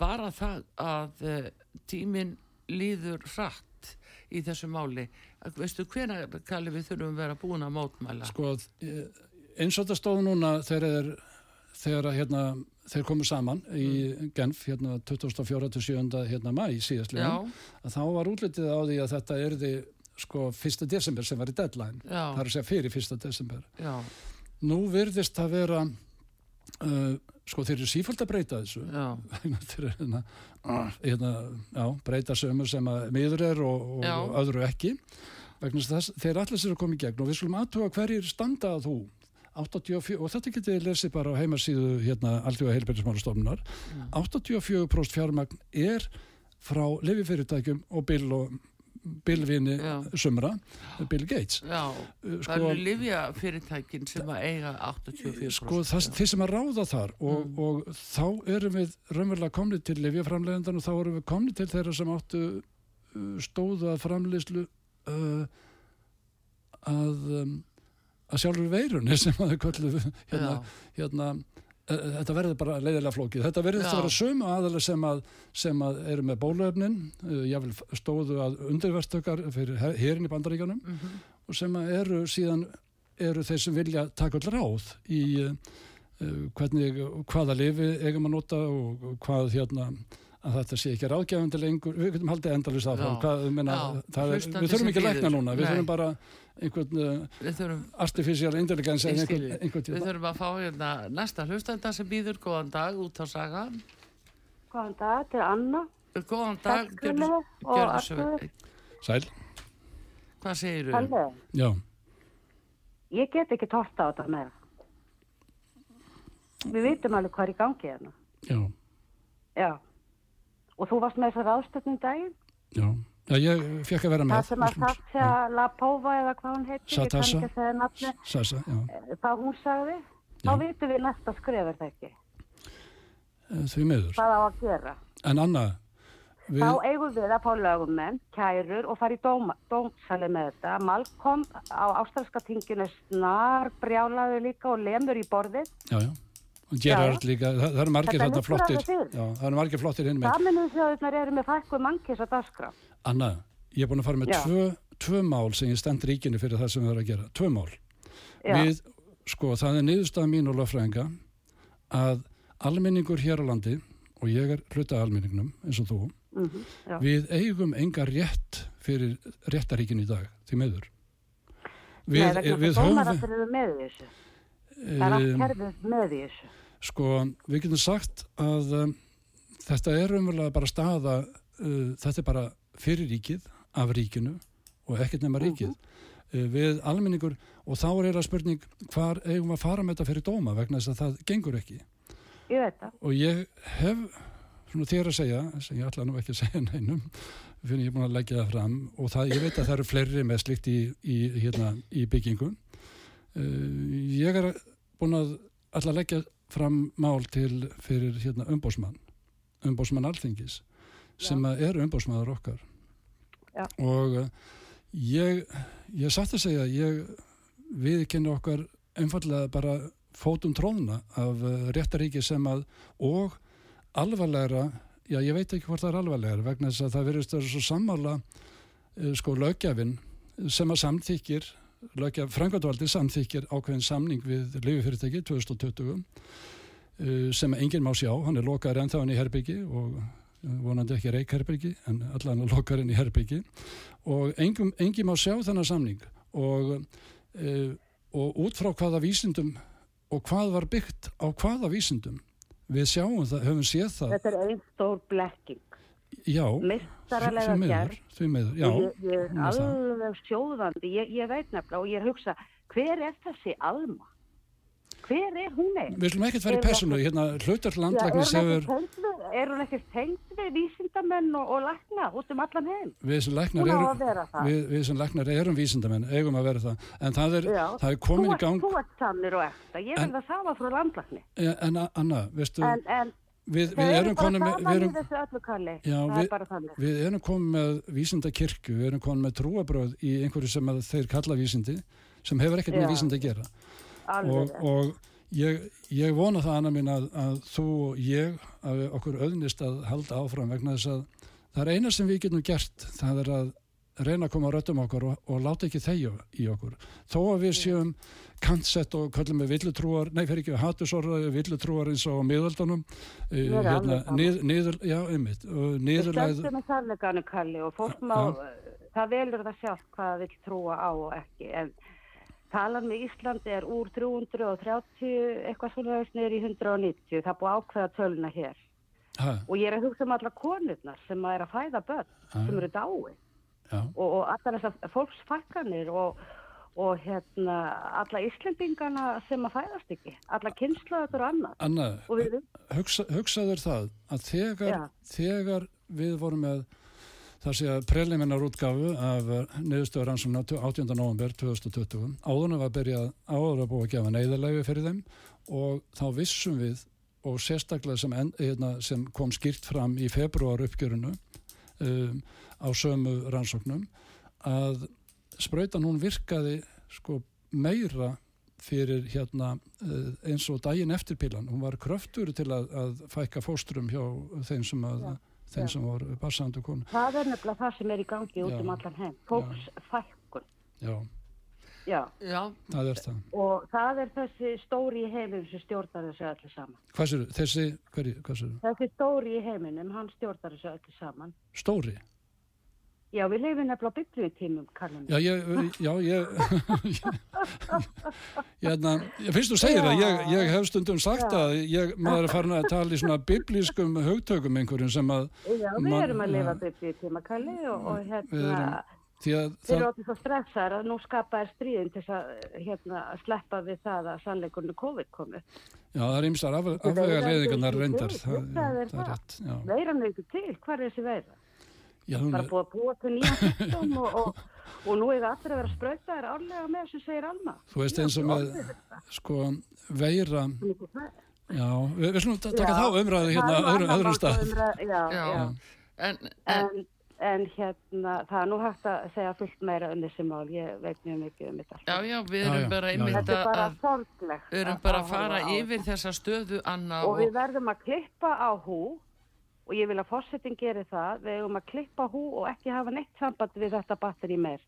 [SPEAKER 1] bara það að uh, tíminn líður hratt í þessu máli veistu hvena kalli við þurfum að vera búin að mótmæla
[SPEAKER 2] Sko, eh, eins og þetta stóð núna þegar þeir, þegar að, hérna, þeir komu saman í Genf hérna 24. til 7. hérna mæ síðastlega
[SPEAKER 1] já,
[SPEAKER 2] að þá var útlitið á því að þetta erði sko 1. desember sem var í deadline
[SPEAKER 1] já,
[SPEAKER 2] það er að segja fyrir 1. desember
[SPEAKER 1] já,
[SPEAKER 2] nú virðist það vera uh, sko þeir eru sífælt að breyta þessu þeir eru hérna, hérna já, breyta sömur sem að miður er og, og, öðru ekki vegna þess þeir allir sér að koma í gegn og við skulum aðtuga hverjir standa að þú 84, og þetta getið þið lesið bara á heimasíðu hérna alltjóða heilbærismálastofnunar 84% fjármagn er frá lififyrirtækjum og bil og bilvinni sumra Bill Gates.
[SPEAKER 1] Já
[SPEAKER 2] Uh,
[SPEAKER 1] það eru livja fyrirtækin sem að eiga 84%
[SPEAKER 2] sko það, þeir sem að ráða þar og,
[SPEAKER 1] Mm.
[SPEAKER 2] og þá erum við raunverulega komni til lifjaframlegendan og þá erum við komni til þeirra sem áttu uh, stóðu að framleyslu uh, að um, að sjálfur veirunni sem að þau köllu hérna, hérna uh, þetta verður bara leiðilega flókið. Þetta verður þetta vera sömu aðalega sem að, sem að eru með bóluefnin uh, jável stóðu að undirvertökar fyrir hérin í bandaríkanum
[SPEAKER 1] Mhm.
[SPEAKER 2] og sem að eru síðan eru þeir sem vilja taka all ráð í uh, hvernig, hvaða lifi eigum að nota og hvað hérna að þetta sé ekki ráðgefandi lengur við getum haldið endalist
[SPEAKER 1] Já.
[SPEAKER 2] áfram hvað, meina,
[SPEAKER 1] Já,
[SPEAKER 2] það er, við þurfum ekki að lækna núna við
[SPEAKER 1] Nei.
[SPEAKER 2] þurfum bara einhvern uh,
[SPEAKER 1] við þurfum
[SPEAKER 2] artificial intelligence einhvern, einhvern
[SPEAKER 1] Við þurfum að fá hérna næsta hlustenda sem býður góðan dag út á saga.
[SPEAKER 4] Góðan dag, þetta er Anna.
[SPEAKER 1] Góðan dag, gjörðu gjörðu
[SPEAKER 2] sæl,
[SPEAKER 1] Hvað segir þú?
[SPEAKER 4] Ég get ekki torta á þetta meira. Við vitum alveg hvað er í gangi hérna.
[SPEAKER 2] já,
[SPEAKER 4] Já. Og þú varst með þessar ráðstöfnum daginn?
[SPEAKER 2] já já, ég fekk að vera með
[SPEAKER 4] Það sem að það sé að La Pova eða hvað hún heitir, ég kann ekki að segja nafni,
[SPEAKER 2] Sasa, já,
[SPEAKER 4] hvað hún sagði. Þá vitum við næsta skref er það ekki.
[SPEAKER 2] eh, því miður
[SPEAKER 4] Hvað á að gera.
[SPEAKER 2] en Anna, við,
[SPEAKER 4] Þá eigum við að fá lögumenn, kærur og fara í dóm, dómsali með þetta. Malcolm á ástralska tinginu snar brjálaði líka og lemur í borðið.
[SPEAKER 2] já, já Gerard líka, það, það eru margir
[SPEAKER 4] Þetta
[SPEAKER 2] flottir. já, það eru margir flottir hinn með
[SPEAKER 4] Saminuðu þjóðurnar eru með fækku mannkis á dagskrá.
[SPEAKER 2] Anna, ég er búin að fara með tvö, tvö mál sem ég stend ríkinu fyrir það sem við erum að gera, tvö mál. Við, sko, það er niðurstaða mín og löffræðinga að almenningur hér á landi og ég er hluta almenningnum eins og þú,
[SPEAKER 4] Mhm, já.
[SPEAKER 2] við eigum enga rétt fyrir réttaríkin í dag, því meður.
[SPEAKER 4] Nei, vegna þess að
[SPEAKER 2] höfum-
[SPEAKER 4] Það er allt
[SPEAKER 2] um,
[SPEAKER 4] kerfið með í þessu.
[SPEAKER 2] Sko, við getum sagt að um, þetta er umverulega bara staða, uh, þetta er bara fyrir ríkið, af ríkinu og ekkert nema ríkið. Uh, við almenningur, og þá er það spurning hvar eigum við að fara með þetta fyrir dóma vegna þess að það gengur ekki.
[SPEAKER 4] Ég veit það.
[SPEAKER 2] Og ég hef, svona þér að segja, sem ég ætla nú ekki að segja neinum, fyrir ég er búin að leggja það fram og það, ég veit að það eru fleiri með slikt í, í, hérna, í byggingu. Uh, ég er búin að að leggja fram mál til fyrir hérna, umbósmann, umbósmann alþingis, sem er umbósmaður okkar.
[SPEAKER 4] Já.
[SPEAKER 2] Og uh, ég, ég satt að segja, ég viðkynna okkar einfallega bara fótum tróðna af uh, réttaríki sem að og alvarlegra, já ég veit ekki hvort það er alvarlegra vegna þess að það verðist að vera svo sammála sko lögjafinn sem að samþykir lögjaf, frangvæntvaldi samþykir ákveðin samning við lififyrirtæki 2020 uh, sem enginn má sjá, hann er lokaður ennþá hann í herbyggi og uh, vonandi ekki reikherbyggi en allan er lokaður inn í herbyggi og engum, enginn má sjá þennan samning. Og, uh, og út frá hvaða vísindum og hvað var byggt á hvaða vísindum? Við sjáum það, höfum séð það.
[SPEAKER 4] Þetta er einn stór blekking.
[SPEAKER 2] Já,
[SPEAKER 4] Mistaralega gerð. ég, er alveg sjóðandi, ég, ég veit nefnilega og ég hugsa, hver er þessi Alma? Hver er hún einn?
[SPEAKER 2] við slum ekkert
[SPEAKER 4] Er-
[SPEAKER 2] persónu, hérna
[SPEAKER 4] er,
[SPEAKER 2] landlæknis
[SPEAKER 4] er hún ekki tengd við vísindamenn og, og lækna út um allan heim?
[SPEAKER 2] við sem læknar erum við, við sem læknar erum vísindamenn, eigum að vera það en það er, það er komin í gang
[SPEAKER 4] þú ert sannir og ekta, ég vil það sama frá landlækni.
[SPEAKER 2] en Anna, veistu
[SPEAKER 4] En, en
[SPEAKER 2] við, við
[SPEAKER 4] eru
[SPEAKER 2] erum komin með við komin með vísindakirkju, við erum komin með trúabröð í einhverju sem þeir kalla vísindi sem hefur ekkert með
[SPEAKER 4] Já.
[SPEAKER 2] vísindi að gera.
[SPEAKER 4] Alveg
[SPEAKER 2] og, og ég, ég vona það Anna mín að, að þú og ég að okkur auðnist að halda áfram vegna þess að það er eina sem við getum gert það er að reyna að koma röttum okkur og, og láta ekki þegja í okkur. Þó að við séum kantsett og kallum við villutrúar, nei fyrir ekki hatusor villutrúar eins og
[SPEAKER 4] alveg sama.
[SPEAKER 2] nið, niður, já, einmitt niðurlæð
[SPEAKER 4] og fólk má, það velur það sjálf hvað það vil trúa á og ekki en talan með Íslandi er úr 330 eitthvað svona í 190 það búið ákveða töluna hér.
[SPEAKER 2] Ha,
[SPEAKER 4] og ég er að hugsa um alla konurnar sem að er að fæða börn
[SPEAKER 2] Ha.
[SPEAKER 4] sem eru dái
[SPEAKER 2] já,
[SPEAKER 4] og, og allar þessar fólksfækkanir og, og hérna alla Íslendingana sem að fæðast ekki alla kynslaður og annað
[SPEAKER 2] Anna,
[SPEAKER 4] og við
[SPEAKER 2] hugsa, hugsaður það að þegar, þegar við vorum með það sé að preliminar útgáfu af neðustöður rannsóknar 18. november 2020 áðurna var byrjað áður að búa að gefa neyðarlegu fyrir þeim og þá vissum við og sérstaklega sem, en, hérna, sem kom skýrt fram í februar uppgjörunu um, á sömu rannsóknum að sprautan hún virkaði sko meira fyrir hérna uh, eins og daginn eftir pílan. Hún var kröftur til að, að fækka fóstrum hjá þeim sem, að, þeim
[SPEAKER 4] já.
[SPEAKER 2] sem voru passandu konu.
[SPEAKER 4] það er nefnilega það sem er í gangi út
[SPEAKER 2] Já.
[SPEAKER 4] um allan heim fólksfækkun
[SPEAKER 2] Já,
[SPEAKER 4] Já,
[SPEAKER 1] Já,
[SPEAKER 2] það er það.
[SPEAKER 4] og það er þessi stóri í heiminum sem stjórnar þessu öllu saman.
[SPEAKER 2] Hvað sér þessi, hverju, hvað sér
[SPEAKER 4] Þessi stóri í heiminum, hann stjórnar þessu öllu saman.
[SPEAKER 2] Stóri?
[SPEAKER 4] Já, við lifum nefnilega á biblíutímum, kallum
[SPEAKER 2] Já, ég, já, ég, hérna, ég finnst þú segir það, ég, ég hef stundum sagt að ég, maður er farin að tala í svona biblískum hugtökum einhverjum sem að,
[SPEAKER 4] Já, við
[SPEAKER 2] Man-
[SPEAKER 4] erum að lifa
[SPEAKER 2] ja.
[SPEAKER 4] biblíutíma, kalli, og, og
[SPEAKER 2] Við
[SPEAKER 4] hérna,
[SPEAKER 2] að
[SPEAKER 4] þeir eru
[SPEAKER 2] það,
[SPEAKER 4] átti svo stressaðar að nú skapa er stríðin til að hérna, sleppa við það að sannleikunni COVID komu.
[SPEAKER 2] já, það er ymsar af,
[SPEAKER 4] Þetta
[SPEAKER 2] afvega
[SPEAKER 4] veirar
[SPEAKER 2] leiðingarnar
[SPEAKER 4] ekki
[SPEAKER 2] reyndar, það, það er
[SPEAKER 4] það.
[SPEAKER 2] rétt, já.
[SPEAKER 4] Veiran er ekki til, hvað er þessi veira?
[SPEAKER 2] Já, hún,
[SPEAKER 4] Bara búið að búa til nýjan sjúkdóm og, og, og nú er allir að vera spröytaðir árlega með þessu segir Alma.
[SPEAKER 2] þú veist eins og með, sko, veira, já, við, við slumum taka
[SPEAKER 4] Já,
[SPEAKER 2] þá umræðu hérna
[SPEAKER 4] Það er
[SPEAKER 2] öðrum, stað.
[SPEAKER 4] já.
[SPEAKER 1] En, en,
[SPEAKER 4] hérna, það er nú hægt að segja fullt meira um þessi mál, ég veit mjög mikið um þetta.
[SPEAKER 1] já, já, við erum
[SPEAKER 2] já,
[SPEAKER 1] bara
[SPEAKER 2] já, já.
[SPEAKER 1] einmitt
[SPEAKER 4] Þetta er bara
[SPEAKER 1] að,
[SPEAKER 4] sorglegt.
[SPEAKER 1] við erum
[SPEAKER 4] að-
[SPEAKER 1] bara
[SPEAKER 4] að
[SPEAKER 1] að fara yfir þessa stöðu, Anna,
[SPEAKER 4] Og
[SPEAKER 1] og,
[SPEAKER 4] við verðum að klippa á hú, og ég vil að fórsetin geri það, við erum að klippa hú og ekki hafa neitt samband við þetta batteri meir.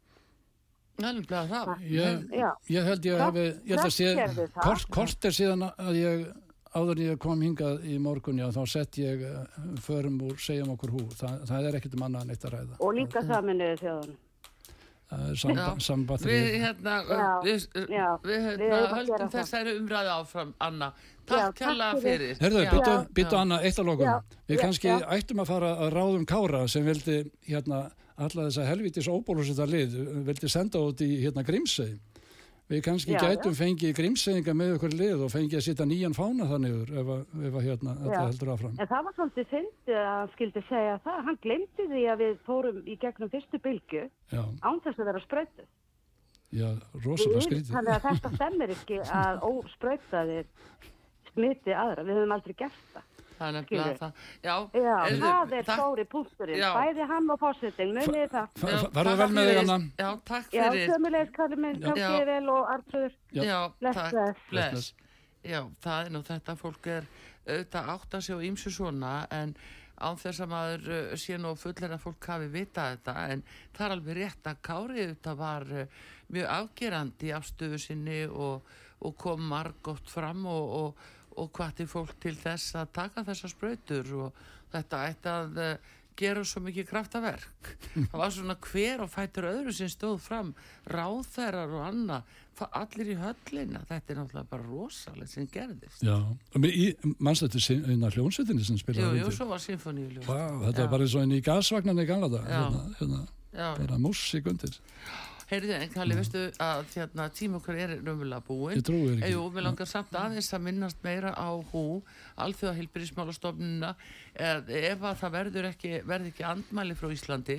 [SPEAKER 1] nefnilega það.
[SPEAKER 2] Ég,
[SPEAKER 4] Já.
[SPEAKER 2] ég held ég held að sé, kort, kort er síðan að ég áður ég kom hingað í morgun, já, þá sett ég uh, förum úr segjum okkur hú. Þa, það er ekkert um annað neitt að ræða.
[SPEAKER 4] Og líka saminuðu þjóðan.
[SPEAKER 2] Það er samba,
[SPEAKER 1] Já.
[SPEAKER 2] samband
[SPEAKER 1] Við hérna,
[SPEAKER 4] Já,
[SPEAKER 1] við,
[SPEAKER 4] já,
[SPEAKER 1] við hérna,
[SPEAKER 4] að
[SPEAKER 1] höldum þessari umræði áfram, Anna. Takk kærlega
[SPEAKER 4] fyrir.
[SPEAKER 2] Herðu, byttu, Anna, eitt að lokum.
[SPEAKER 4] Já.
[SPEAKER 2] Við
[SPEAKER 4] Já,
[SPEAKER 2] kannski
[SPEAKER 4] já.
[SPEAKER 2] ættum að fara að ráðum Kára sem vildi hérna alla þessa helvitis óbólusetta lið, vildi senda út í hérna Grímsey. Við kannski
[SPEAKER 4] Já,
[SPEAKER 2] gætum fengið Grímseyinga með okkur lið og fengið að setja nýjan fána þannig ef, að- ef að hérna þetta
[SPEAKER 4] Já.
[SPEAKER 2] heldur áfram.
[SPEAKER 4] En það var svolítið fyndið að skildi segja það. Hann glemdi því að við fórum í gegnum fyrstu bylgu
[SPEAKER 2] Já,
[SPEAKER 4] án þess að vera spröytuð.
[SPEAKER 2] já, rosalega skrítið.
[SPEAKER 4] Þannig að þetta stemmir ekki að óspröytaðir smiti aðra. Við höfum aldrei gert það.
[SPEAKER 1] Það er nefnilega það. Já,
[SPEAKER 4] Já,
[SPEAKER 1] heyrðu,
[SPEAKER 4] það er
[SPEAKER 1] takk-
[SPEAKER 4] stóri punkturinn.
[SPEAKER 1] Já.
[SPEAKER 4] Bæði hann og fórsetin, munið það.
[SPEAKER 1] Já, takk
[SPEAKER 2] vel með þig
[SPEAKER 1] fyrir.
[SPEAKER 2] Anna.
[SPEAKER 1] Já, takk
[SPEAKER 4] Já,
[SPEAKER 1] fyrir.
[SPEAKER 4] sömulegis, Kalli minn,
[SPEAKER 2] Já.
[SPEAKER 1] Já.
[SPEAKER 4] þér vel og Artur.
[SPEAKER 2] Já.
[SPEAKER 1] Já,
[SPEAKER 4] Bless,
[SPEAKER 1] takk.
[SPEAKER 4] bless.
[SPEAKER 1] Bless. Já, það er nú þetta fólk er auðvitað átt að sjá ímsu svona en án þess að maður uh, sé nú fullir að fólk hafi vitað þetta en það er alveg rétt að Kári þetta var uh, mjög afgerandi í afstöðu sinni og, og kom margótt fram og, og, og hvati fólk til þess að taka þessar sprautur og þetta ætti að uh, gera svo mikið kraftaverk það var svona hver og fætur öðru sem stóð fram ráðherrar og annað fa- allir í höllina þetta er náttúrulega bara rosalega sem gerðist
[SPEAKER 2] Já, í mannstættu hljónsveitinni sem
[SPEAKER 1] jú,
[SPEAKER 2] spilaði
[SPEAKER 1] jú,
[SPEAKER 2] undir.
[SPEAKER 1] svo var symfóníuljós
[SPEAKER 2] Vá, þetta
[SPEAKER 1] Já.
[SPEAKER 2] var bara eins og inn í gasvagnarni í.
[SPEAKER 1] Já.
[SPEAKER 2] Hérna, hérna,
[SPEAKER 1] já,
[SPEAKER 2] bara músík undir.
[SPEAKER 1] Heyrðu, en Kalli, veistu að hérna, tíma okkar er raunverulega búin
[SPEAKER 2] Ég trúi þér ekki.
[SPEAKER 1] Jú, mér langar samt aðeins að minnast meira á hú, alþjóða heilbyrðismálastofnuna ef að það verður ekki, verður ekki andmæli frá Íslandi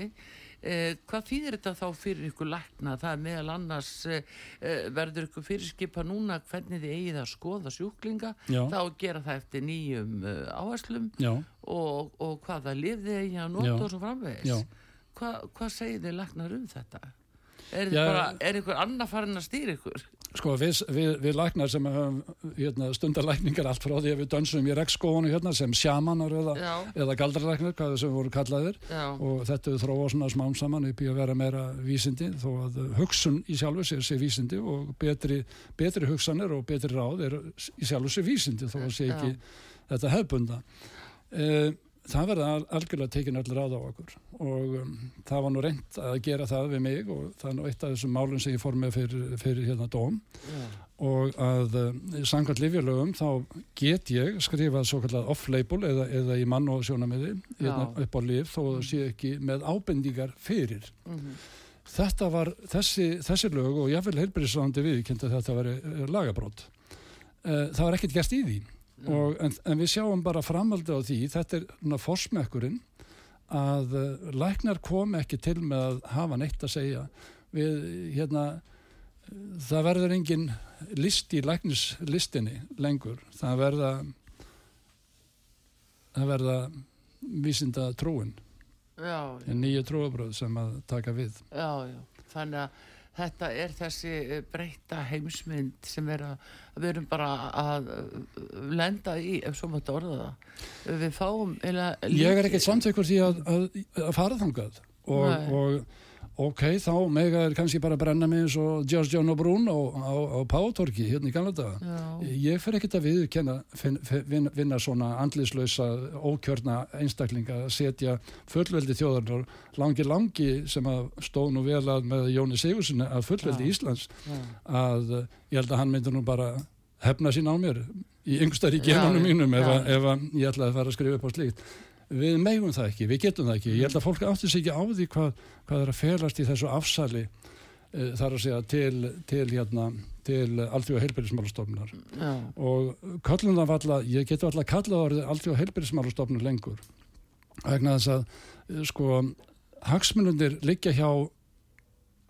[SPEAKER 1] eh, hvað þýðir þetta þá fyrir ykkur lækna það er meðal annars eh, eh, verður ykkur fyrirskipa núna hvernig þið eigið að skoða sjúklinga
[SPEAKER 2] Já.
[SPEAKER 1] þá gera það eftir nýjum eh, áherslum og, og hvaða lifði eigi að nota
[SPEAKER 2] Já.
[SPEAKER 1] og svo framvegis
[SPEAKER 2] Já.
[SPEAKER 1] Hva, hvað segir þið læknar um þetta? Er,
[SPEAKER 2] Já.
[SPEAKER 1] bara, er ykkur annað farin að stýra ykkur?
[SPEAKER 2] sko við, við, við læknar sem höfum hérna, stundarlækningar allt frá því að við dönsum í regnskóinu hérna sem sjamanar eða,
[SPEAKER 1] Já.
[SPEAKER 2] eða galdralæknar, hvað sem voru kallaðir
[SPEAKER 1] Já.
[SPEAKER 2] og þetta þróa svona smám saman upp í að vera meira vísindi þó að hugsun í sjálfu sér sé vísindi og betri, betri hugsanir og betri ráð er í sjálfu sér vísindi þó að sé ekki þetta hefbunda uh, það verða al- algjörlega tekin öll ráð á okkur og um, það var nú reynd að gera það við mig og það er nú eitt af þessum málum sem ég fór með fyrir, fyrir hérna dóm
[SPEAKER 1] Já.
[SPEAKER 2] og að uh, samkvæmt livjalögum þá get ég skrifað svo kallað off-label eða, eða í mann og sjónamiði hérna,
[SPEAKER 1] Já.
[SPEAKER 2] upp á lif þó að það sé ekki með ábendingar fyrir
[SPEAKER 1] Mhm.
[SPEAKER 2] þetta var þessi, þessi lög og jáfnvel heilbyrðisráðandi við kynnti að þetta veri uh, lagabrót uh, það var ekkert gert í því og, en, en við sjáum bara framaldi á því þetta er svona forsmekkurinn að uh, læknar kom ekki til með að hafa neitt að segja. Við hérna það verður engin list í læknislistinni lengur. Það verða það verða vísinda trúin
[SPEAKER 1] Já, já,
[SPEAKER 2] nýju trúabröð sem að taka við.
[SPEAKER 1] Já, já. Þannig að þetta er þessi eh, breytta heimsmynd sem er að við erum bara að eh, lenda í, ef svo mátt orða það. Við fáum eða
[SPEAKER 2] ég er ekkert samtökur því að, að, að fara þangað og, og ok, þá mega er kannski bara að brenna mig eins og George John O'Brien á, á, á Pátorki hérna í gamla daga. Ég fer ekkert að viðkenna fin, vinna svona andlislausa ókjörna einstaklinga að setja fullveldi þjóðarnar langi langi sem að stóð nú vel að með Jóni Sigurssoni að fullveldi
[SPEAKER 1] Já.
[SPEAKER 2] Íslands
[SPEAKER 1] já,
[SPEAKER 2] að ég held að hann myndi nú bara hefna sín á mér í genunum
[SPEAKER 1] Já,
[SPEAKER 2] mínum ef, að, ef að ég ætlaði að fara að skrifa upp á slíkt við megum það ekki, við getum það ekki. Ég held að fólk átti sig ekki á því hvað, hvað er að felast í þessu afsali uh, þar að segja til, til hérna, til alþjóða heilbyrðismálastofnunar
[SPEAKER 1] já,
[SPEAKER 2] og köllum það valla, ég geti alltaf kallað orðið alþjóða heilbyrðismálastofnun lengur vegna þess að eh, sko hagsmunundir liggja hjá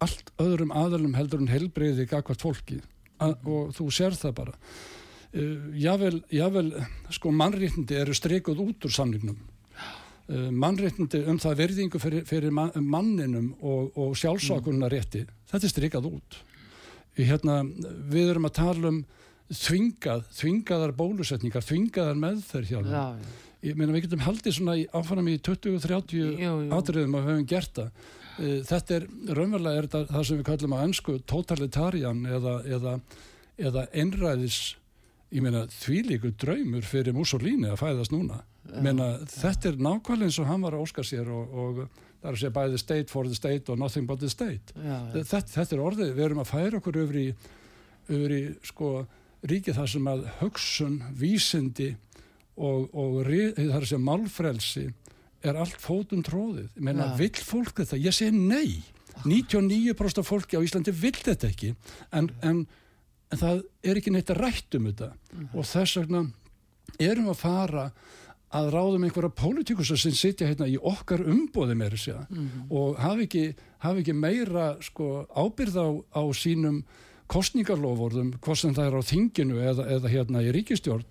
[SPEAKER 2] allt öðrum aðalum heldur en heilbreyði gagvart fólki. A og þú sér það bara. Uh, jável, jável sko mannréttindi eru streikuð út úr samningnum mannréttindi um það verðingu fyrir, fyrir ma manninum og, og sjálfsvakunna rétti þetta er streikað út. Hérna, við erum að tala um þvingað, þvingaðar bólusetningar þvingaðar meðferð hjá þeim.
[SPEAKER 1] Já, já.
[SPEAKER 2] ég meina við getum haldið svona áfram í 20-30
[SPEAKER 1] Jú, jú.
[SPEAKER 2] atriðum og höfum gert það. Eh, þetta er raunverulega er þetta það sem við kallum á ennsku totalitarian eða, eða, eða einræðis ég meina því líkur draumur fyrir Mussolini að fæðast núna ég meina þetta er nákvæmlega eins og hann var að óska sér og, og það er að segja bæði state for the state og nothing but the state
[SPEAKER 1] Já, já.
[SPEAKER 2] þetta, þetta er orðið, við erum að færa okkur yfir í, yfir í sko ríkið þar sem að hugsun, vísindi og, og að segja málfrelsi er allt fótum tróðið. Ég meina,
[SPEAKER 1] Já.
[SPEAKER 2] vill fólk þetta? Ég segi nei. 99% af fólki á Íslandi vill þetta ekki en, en, en það er ekki neitt að rætt um þetta. Og þess vegna erum við að fara að ráðum einhverja pólitíkusa sem sitja hérna í okkar umbóði meira sér og hafi ekki, hafi ekki meira sko, ábyrð á, á sínum kostningarlofórðum, hvort sem það er á þinginu eða, eða hérna í ríkistjórn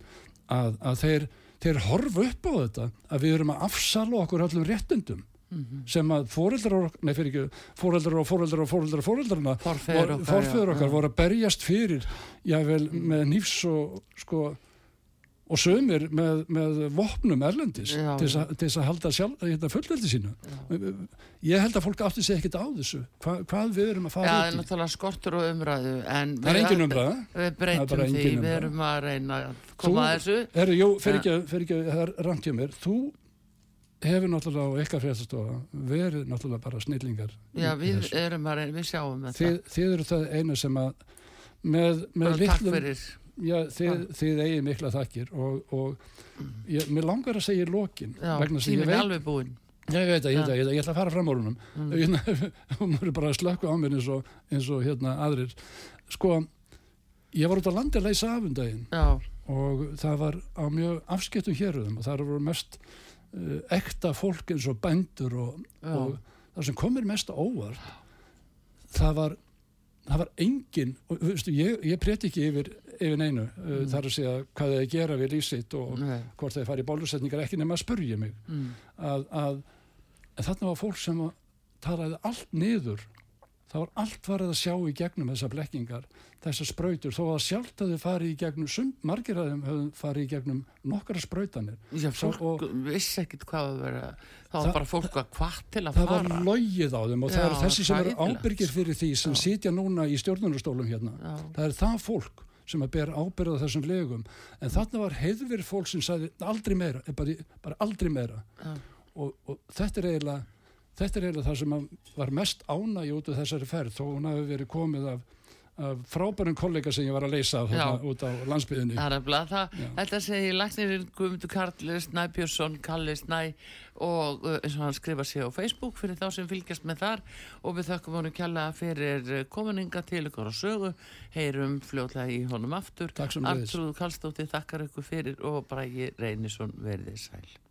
[SPEAKER 2] að, að þeir, þeir horfa upp á þetta að við erum að afsala okkur öllum réttindum sem að fóreldrar nei fyrir ekki, fóreldrar og fóreldrar og fóreldrar og fóreldrarna
[SPEAKER 1] Forfeður okkar,
[SPEAKER 2] forfeður
[SPEAKER 1] já,
[SPEAKER 2] okkar
[SPEAKER 1] já.
[SPEAKER 2] voru að berjast fyrir jável með nýfs og sko og sömur með, með vopnum erlendis
[SPEAKER 1] Já.
[SPEAKER 2] til þess að- að halda sjálf, hérna, fullveldi sínu. Ég held að fólk átti sig ekkit á þessu. Hva, hvað við erum að
[SPEAKER 1] Já,
[SPEAKER 2] fara
[SPEAKER 1] það er
[SPEAKER 2] út í
[SPEAKER 1] náttúrulega skortur og umræðu en
[SPEAKER 2] það er engin umræða.
[SPEAKER 1] Við
[SPEAKER 2] Það er
[SPEAKER 1] breytum því, við erum að reyna að koma að þessu.
[SPEAKER 2] Herru, jú,
[SPEAKER 1] Ja.
[SPEAKER 2] ekki, ekki, það er rangt hjá mér. Þú hefur náttúrulega á ykkar fréttastofa verið náttúrulega bara snillingar
[SPEAKER 1] Já, við
[SPEAKER 2] þessu.
[SPEAKER 1] erum reyna, við sjáum þetta.
[SPEAKER 2] Þið, þið eru það eina sem að með, með
[SPEAKER 1] Bara
[SPEAKER 2] litlum Já, þið, þið eigið mikla þakkir og, og ég, mér langar að segja í lokin
[SPEAKER 1] Já,
[SPEAKER 2] ég
[SPEAKER 1] tíminn er alveg búinn.
[SPEAKER 2] Ég veit að ég,
[SPEAKER 1] Já.
[SPEAKER 2] veit að, ég, að, ég ætla að fara fram á húnum
[SPEAKER 1] Mm.
[SPEAKER 2] maður er bara að slökka á mér eins og, eins og hérna aðrir. Sko, ég var út á landi að leysa af um
[SPEAKER 1] Já,
[SPEAKER 2] og það var á mjög afskiptum héröðum og það voru mest ekta fólk eins og bændur og, og það sem komir mest á óvart það var það var engin, og veistu, ég, ég preti ekki yfir, yfir neinu uh, þar að segja hvað þið gera við lífsitt og
[SPEAKER 1] nei.
[SPEAKER 2] hvort þið fari í bólusetningar ekki nema að spurja mig.
[SPEAKER 1] Mm.
[SPEAKER 2] að, að en þarna var fólk sem að talaði allt niður það var allt farið að sjá í gegnum þessar blekkingar, þessar sprautur. Þó að sjálft að þið farið í gegnum margir að höfðu farið í gegnum nokkara sprautanir
[SPEAKER 1] Já, fólk
[SPEAKER 2] og-
[SPEAKER 1] vissi ekkit hvað að vera það
[SPEAKER 2] Það-
[SPEAKER 1] var bara fólk að hvað til að
[SPEAKER 2] það var
[SPEAKER 1] fara.
[SPEAKER 2] logið á þeim og það
[SPEAKER 1] Já,
[SPEAKER 2] eru þessi sem eru ábyrgir fyrir því sem
[SPEAKER 1] Já.
[SPEAKER 2] sitja núna í stjórnunarstólum hérna.
[SPEAKER 1] Já,
[SPEAKER 2] það er það fólk sem að ber ábyrða þessum legum. En þarna var heiðverið fólk sem sagði aldrei meira, bara, bara aldrei meira. Og, og þetta er eiginlega þetta er eiginlega það sem var mest ánægi út af þessari ferð þó hún hafi verið komið af, af frábærum kollega sem ég var að leysa út á Já.
[SPEAKER 1] þetta segir Lagnirinn Guðmundur Karl Snæ Björnsson, Kalli Snæ og uh, eins og hann skrifa sig á Facebook fyrir þá sem fylgjast með þar. Og við þökkum honum kjalla fyrir kominninga til ykkur á sögu. Heyrum fljótlega í honum aftur. Artrúð Kallstóttir þakkar ykkur fyrir og Bragi Reynisson verðið sæl